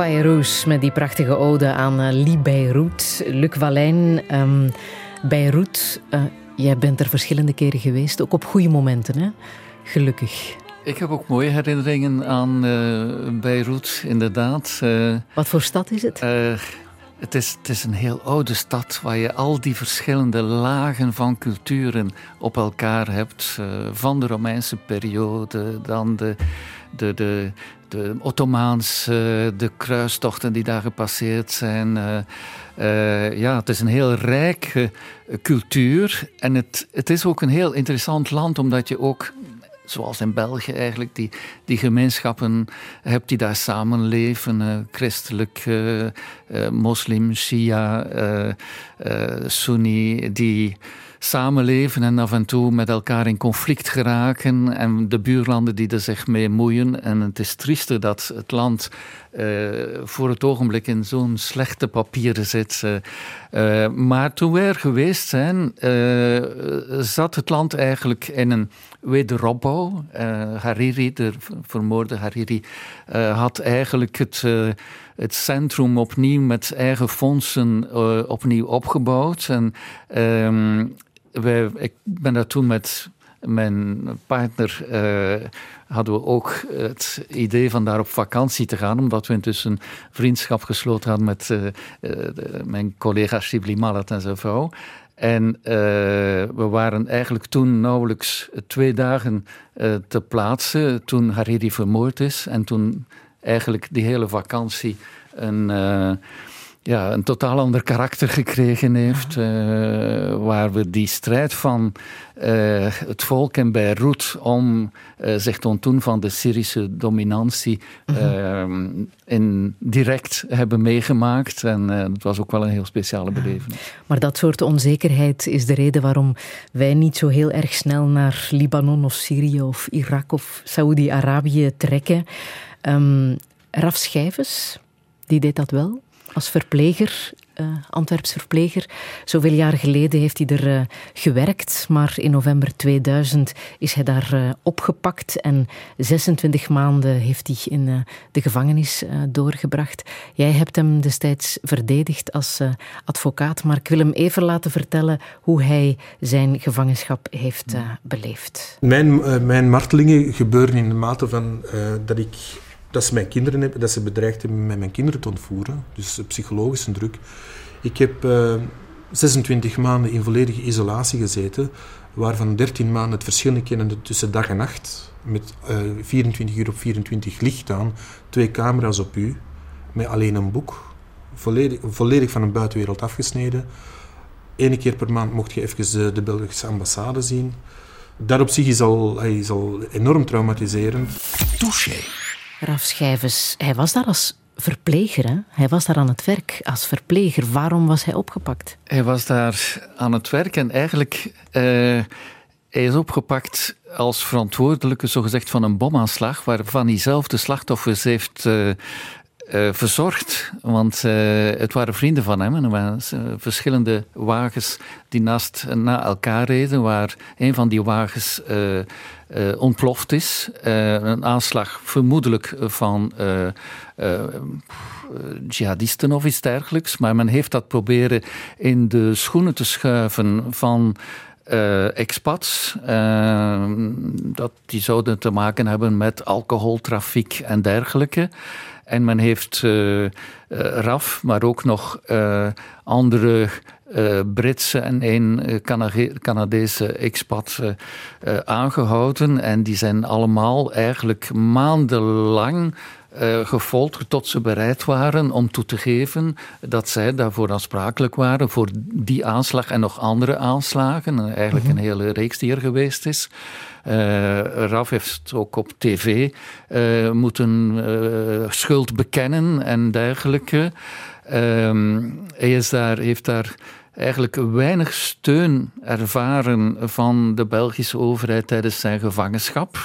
Fairuz met die prachtige ode aan eh, Li Beirut. Luc Valijn, um, Beirut, eh, jij bent er verschillende keren geweest, ook op goede momenten, hè? gelukkig. Ik heb ook mooie herinneringen aan uh, Beirut, inderdaad. Wat voor stad is het? Het is, het is, een heel oude stad waar je al die verschillende lagen van culturen op elkaar hebt. Van de Romeinse periode, dan de, de, de, de Ottomaanse, de kruistochten die daar gepasseerd zijn. eh, eh, ja, het is een heel rijke eh, cultuur. En het, het is ook een heel interessant land, omdat je ook zoals in België eigenlijk, die, die gemeenschappen hebt die daar samenleven. eh, christelijk, eh, eh, moslim, shia, eh, eh, sunni, die samenleven en af en toe met elkaar in conflict geraken. En de buurlanden die er zich mee moeien. En het is triester dat het land eh, voor het ogenblik in zo'n slechte papieren zit. eh. Eh, maar toen we er geweest zijn, zat het land eigenlijk in een wederopbouw. Hariri, de vermoorde Hariri, had eigenlijk het, het centrum opnieuw met eigen fondsen opnieuw opgebouwd. En ehm, ik ben daar toen met mijn partner eh, hadden we ook het idee van daar op vakantie te gaan, omdat we intussen vriendschap gesloten hadden met eh, eh, mijn collega Shibli Malat en zijn vrouw. En we waren eigenlijk toen nauwelijks twee dagen te plaatsen toen Hariri vermoord is. En toen eigenlijk die hele vakantie een, ja, een totaal ander karakter gekregen heeft. eh, waar we die strijd van eh, het volk in Beirut om eh, zich te ontdoen van de Syrische dominantie eh, in direct hebben meegemaakt. En het was ook wel een heel speciale beleving. Maar dat soort onzekerheid is de reden waarom wij niet zo heel erg snel naar Libanon of Syrië of Irak of Saoedi-Arabië trekken. Ehm Raf Schijvens, die deed dat wel als verpleger, eh Antwerps verpleger. Zoveel jaar geleden heeft hij er eh, gewerkt, maar in november 2000 is hij daar eh, opgepakt en 26 maanden heeft hij in de gevangenis doorgebracht. Jij hebt hem destijds verdedigd als advocaat, maar ik wil hem even laten vertellen hoe hij zijn gevangenschap heeft beleefd. Mijn, mijn martelingen gebeuren in de mate van dat ik dat ze mijn kinderen hebben, dat ze bedreigd hebben met mijn kinderen te ontvoeren. Dus eh, psychologische druk. Ik heb eh, 26 maanden in volledige isolatie gezeten, waarvan 13 maanden het verschil kennende tussen dag en nacht, met eh, 24 uur op 24 licht aan, twee camera's op u, met alleen een boek, volledig, volledig van de buitenwereld afgesneden. Eén keer per maand mocht je even de, de Belgische ambassade zien. Dat op zich is al, is al enorm traumatiserend. Touché. Raf Schijvens, hij was daar als verpleger. Hè? Hij was daar aan het werk als verpleger. Waarom was hij opgepakt? Hij was daar aan het werk en eigenlijk... Uh, hij is opgepakt als verantwoordelijke, zogezegd, van een bomaanslag, waarvan hij zelf de slachtoffers heeft uh, uh, verzorgd. Want uh, het waren vrienden van hem. En er waren verschillende wagens die naast na elkaar reden, waar een van die wagens ontploft is. een aanslag vermoedelijk van jihadisten of iets dergelijks. Maar men heeft dat proberen in de schoenen te schuiven van expats. Uh, dat, die zouden te maken hebben met alcoholtrafiek en dergelijke. En men heeft uh, RAF, maar ook nog andere Britse en één Canadese expat aangehouden. En die zijn allemaal eigenlijk maandenlang uh, gefolterd tot ze bereid waren om toe te geven dat zij daarvoor aansprakelijk waren voor die aanslag en nog andere aanslagen. Eigenlijk een hele reeks die er geweest is. Uh, Raf heeft ook op tv uh, moeten schuld bekennen en dergelijke. Ehm, hij is daar, heeft daar eigenlijk weinig steun ervaren van de Belgische overheid tijdens zijn gevangenschap.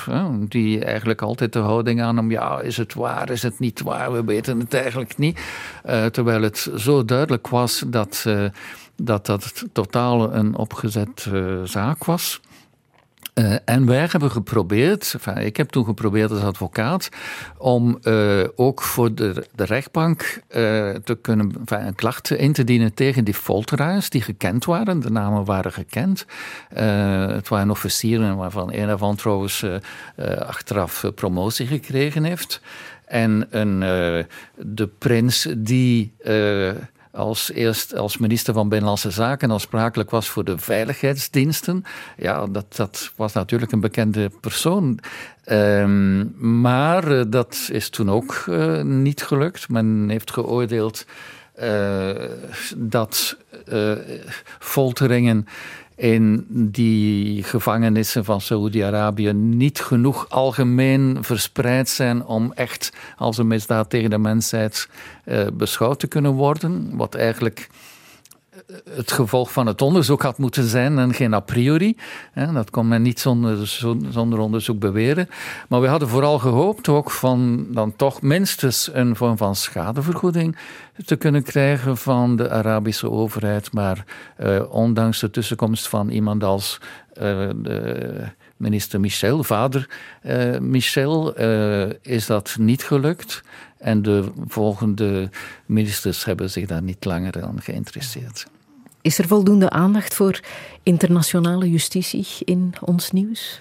Die eigenlijk altijd de houding aan hem, ja, is het waar, is het niet waar, we weten het eigenlijk niet. Uh, terwijl het zo duidelijk was dat, uh, dat dat totaal een opgezet uh, zaak was. Uh, en wij hebben geprobeerd, ik heb toen geprobeerd als advocaat, om uh, ook voor de, de rechtbank uh, te kunnen een klacht in te dienen tegen die folteraars die gekend waren. De namen waren gekend. het waren officieren waarvan een ervan trouwens achteraf promotie gekregen heeft. En een, de prins die als eerst als minister van Binnenlandse Zaken aansprakelijk was voor de veiligheidsdiensten. Ja, dat, dat was natuurlijk een bekende persoon. Um, maar uh, dat is toen ook uh, niet gelukt. Men heeft geoordeeld uh, dat folteringen in die gevangenissen van Saoedi-Arabië niet genoeg algemeen verspreid zijn om echt als een misdaad tegen de mensheid uh, beschouwd te kunnen worden. Wat eigenlijk het gevolg van het onderzoek had moeten zijn en geen a priori. Dat kon men niet zonder, zonder onderzoek beweren. Maar we hadden vooral gehoopt ook van dan toch minstens een vorm van schadevergoeding te kunnen krijgen van de Arabische overheid. Maar uh, ondanks de tussenkomst van iemand als de minister Michel, vader uh, Michel, is dat niet gelukt. En de volgende ministers hebben zich daar niet langer aan geïnteresseerd. Is er voldoende aandacht voor internationale justitie in ons nieuws?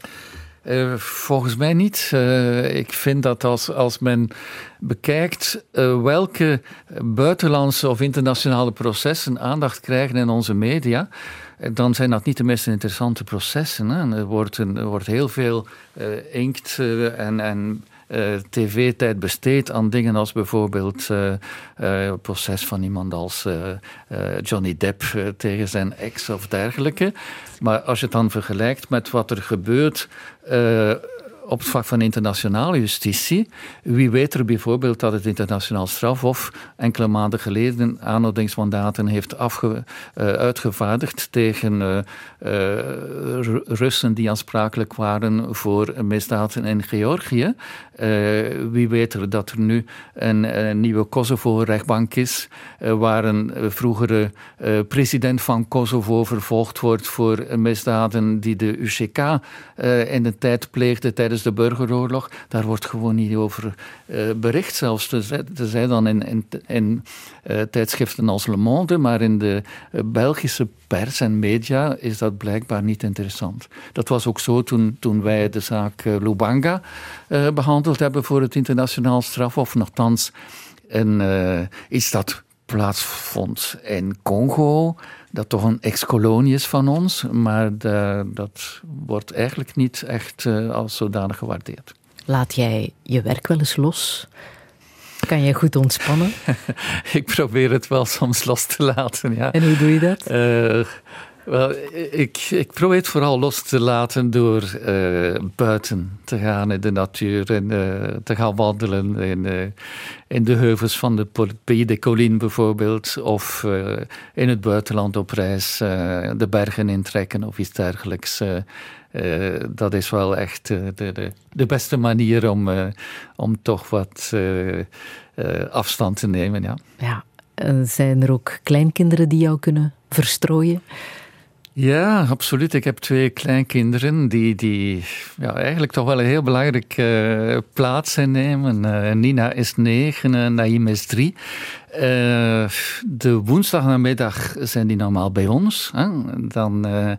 Uh, volgens mij niet. Uh, ik vind dat als, als men bekijkt uh, welke buitenlandse of internationale processen aandacht krijgen in onze media, dan zijn dat niet de meest interessante processen. Hè. Er, wordt een, er wordt heel veel inkt en, en uh, tv-tijd besteed aan dingen als bijvoorbeeld uh, uh, het proces van iemand als Johnny Depp tegen zijn ex of dergelijke. Maar als je het dan vergelijkt met wat er gebeurt op het vlak van internationale justitie. Wie weet er bijvoorbeeld dat het internationaal strafhof enkele maanden geleden aanhoudingsmandaten heeft afge, uh, uitgevaardigd tegen uh, uh, Russen die aansprakelijk waren voor misdaden in Georgië. wie weet er dat er nu een, een nieuwe Kosovo-rechtbank is, waar een vroegere president van Kosovo vervolgd wordt voor misdaden die de UCK in de tijd pleegde tijdens de burgeroorlog, daar wordt gewoon niet over uh, bericht. Zelfs te, te zijn dan in, in, in uh, tijdschriften als Le Monde, maar in de uh, Belgische pers en media is dat blijkbaar niet interessant. Dat was ook zo toen, toen wij de zaak Lubanga behandeld hebben voor het internationaal strafhof. Nogthans, een, iets dat plaatsvond in Congo dat toch een ex-kolonie is van ons, maar de, dat wordt eigenlijk niet echt uh, als zodanig gewaardeerd. Laat jij je werk wel eens los? Kan jij goed ontspannen? ik probeer het wel soms los te laten, ja. En hoe doe je dat? Uh, Wel, ik, ik probeer het vooral los te laten door uh, buiten te gaan in de natuur en uh, te gaan wandelen in, uh, in de heuvels van de Pays de Collines bijvoorbeeld, of in het buitenland op reis de bergen intrekken of iets dergelijks. dat is wel echt de, de, de, beste manier om, om toch wat afstand te nemen. Ja. ja, zijn er ook kleinkinderen die jou kunnen verstrooien? Ja, absoluut. Ik heb twee kleinkinderen die, die ja, eigenlijk toch wel een heel belangrijke uh, plaats innemen. Uh, Nina is negen en Naïm is drie. Uh, de woensdagnamiddag zijn die normaal bij ons. Hè? Dan uh,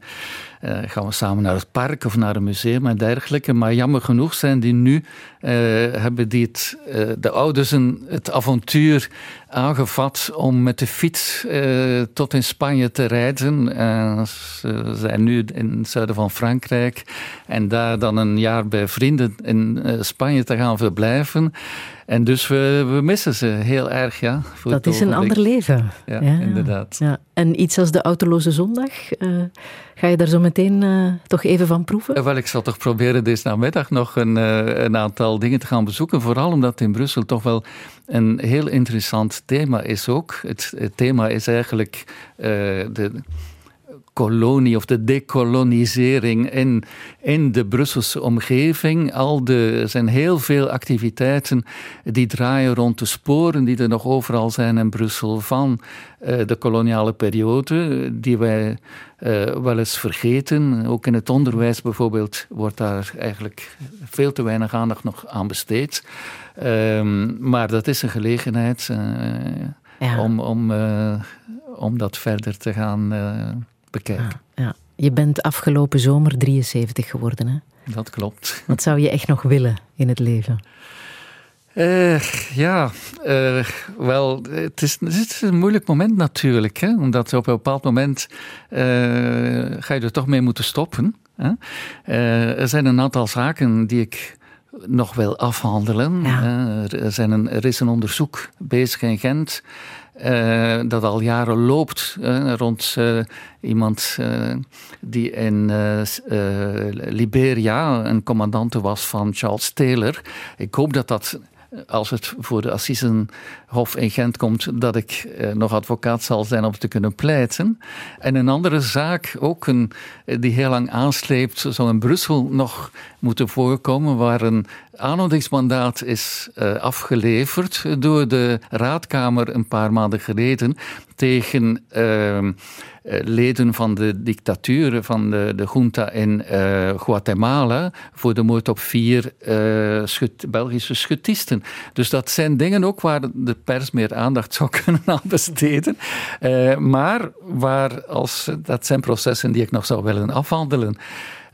gaan we samen naar het park of naar een museum en dergelijke. Maar jammer genoeg zijn die nu, hebben die het, de ouders het avontuur aangevat om met de fiets tot in Spanje te rijden. ze zijn nu in het zuiden van Frankrijk en daar dan een jaar bij vrienden in Spanje te gaan verblijven. En dus we, we missen ze heel erg, ja. dat is een ander leven. Ja, ja inderdaad. Ja. En iets als de autoloze zondag, uh, ga je daar zo meteen uh, toch even van proeven? Wel, ik zal toch proberen deze namiddag nog een, uh, een aantal dingen te gaan bezoeken. Vooral omdat in Brussel toch wel een heel interessant thema is ook. Het, het thema is eigenlijk de kolonie of de decolonisering in, in de Brusselse omgeving. Al de, er zijn heel veel activiteiten die draaien rond de sporen die er nog overal zijn in Brussel van uh, de koloniale periode, die wij uh, wel eens vergeten. Ook in het onderwijs bijvoorbeeld wordt daar eigenlijk veel te weinig aandacht nog aan besteed. Um, maar dat is een gelegenheid uh, ja. om, om, om dat verder te gaan bekijken. Ja, ja. Je bent afgelopen zomer 73 geworden, hè? Dat klopt. Wat zou je echt nog willen in het leven? Uh, ja, uh, wel, het is, het is, een moeilijk moment natuurlijk. Hè? Omdat op een bepaald moment uh, ga je er toch mee moeten stoppen. Hè? er zijn een aantal zaken die ik nog wil afhandelen. Ja. er, zijn een, er is een onderzoek bezig in Gent uh, dat al jaren loopt uh, rond uh, iemand die in Liberia een commandante was van Charles Taylor. Ik hoop dat dat als het voor de Assisenhof in Gent komt, dat ik eh, nog advocaat zal zijn om te kunnen pleiten. En een andere zaak, ook een, die heel lang aansleept, zou in Brussel nog moeten voorkomen, waar een aanhoudingsmandaat is uh, afgeleverd door de raadkamer een paar maanden geleden tegen uh, leden van de dictatuur, van de, de junta in uh, Guatemala, voor de moord op vier Belgische schutisten. Dus dat zijn dingen ook waar de pers meer aandacht zou kunnen aan besteden. maar waar, als, dat zijn processen die ik nog zou willen afhandelen.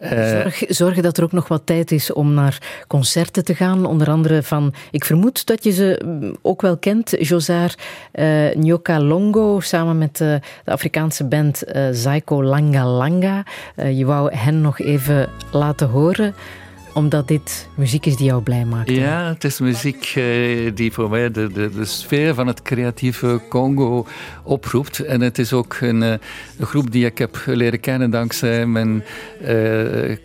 Zorg, zorgen dat er ook nog wat tijd is om naar concerten te gaan. Onder andere van, ik vermoed dat je ze mm, ook wel kent, Josar uh, Nyoka Longo, samen met uh, de Afrikaanse band uh, Zaiko Langa Langa. je wou hen nog even laten horen omdat dit muziek is die jou blij maakt. Ja, het is muziek uh, die voor mij de, de, de, sfeer van het creatieve Congo oproept. En het is ook een, uh, een groep die ik heb leren kennen dankzij mijn uh,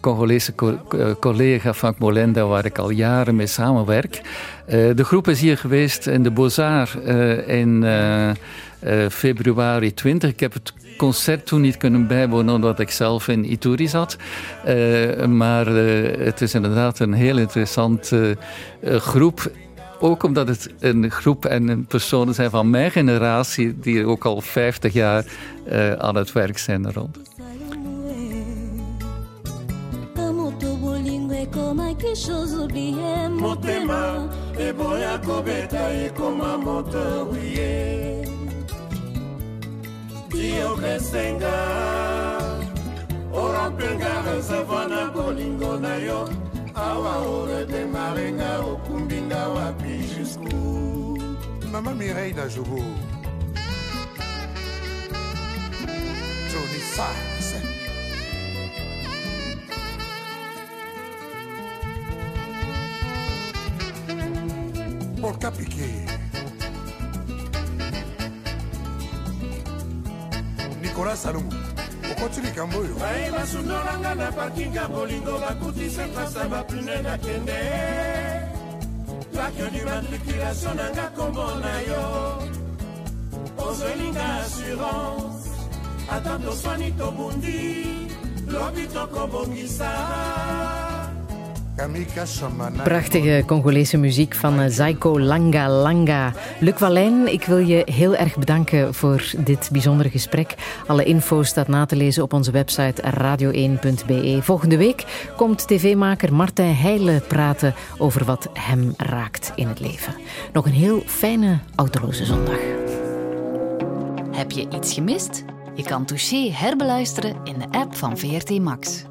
Congolese co collega Frank Molenda, waar ik al jaren mee samenwerk. de groep is hier geweest in de Beaux-Arts in februari 20. Ik heb het concert toen niet kunnen bijwonen omdat ik zelf in Ituri zat. Uh, maar uh, het is inderdaad een heel interessante uh, groep. Ook omdat het een groep en een personen zijn van mijn generatie die ook al 50 jaar aan het werk zijn rond. motema liokesenga orapengaka savana bolingo na yo awa orete marenga okumbinga wapi jusku mama mirei na jobo tony sas Por piquet. Salongo okoti likambo oyo. Bai basundolanga na parkinga bolingo bakutisa trasa bapune nakende plaque d'immatriculation nanga kombo na yo. Ozwelinga assurance. Ata toswani tobundi. Lobi tokobongisa Prachtige Congolese muziek van eh, Zaiko Langa Langa. Luc Wallijn, ik wil je heel erg bedanken voor dit bijzondere gesprek. Alle info staat na te lezen op onze website radio1.be. Volgende week komt tv-maker Martijn Heijlen praten over wat hem raakt in het leven. Nog een heel fijne autoloze zondag. Heb je iets gemist? Je kan Touché herbeluisteren in de app van VRT Max.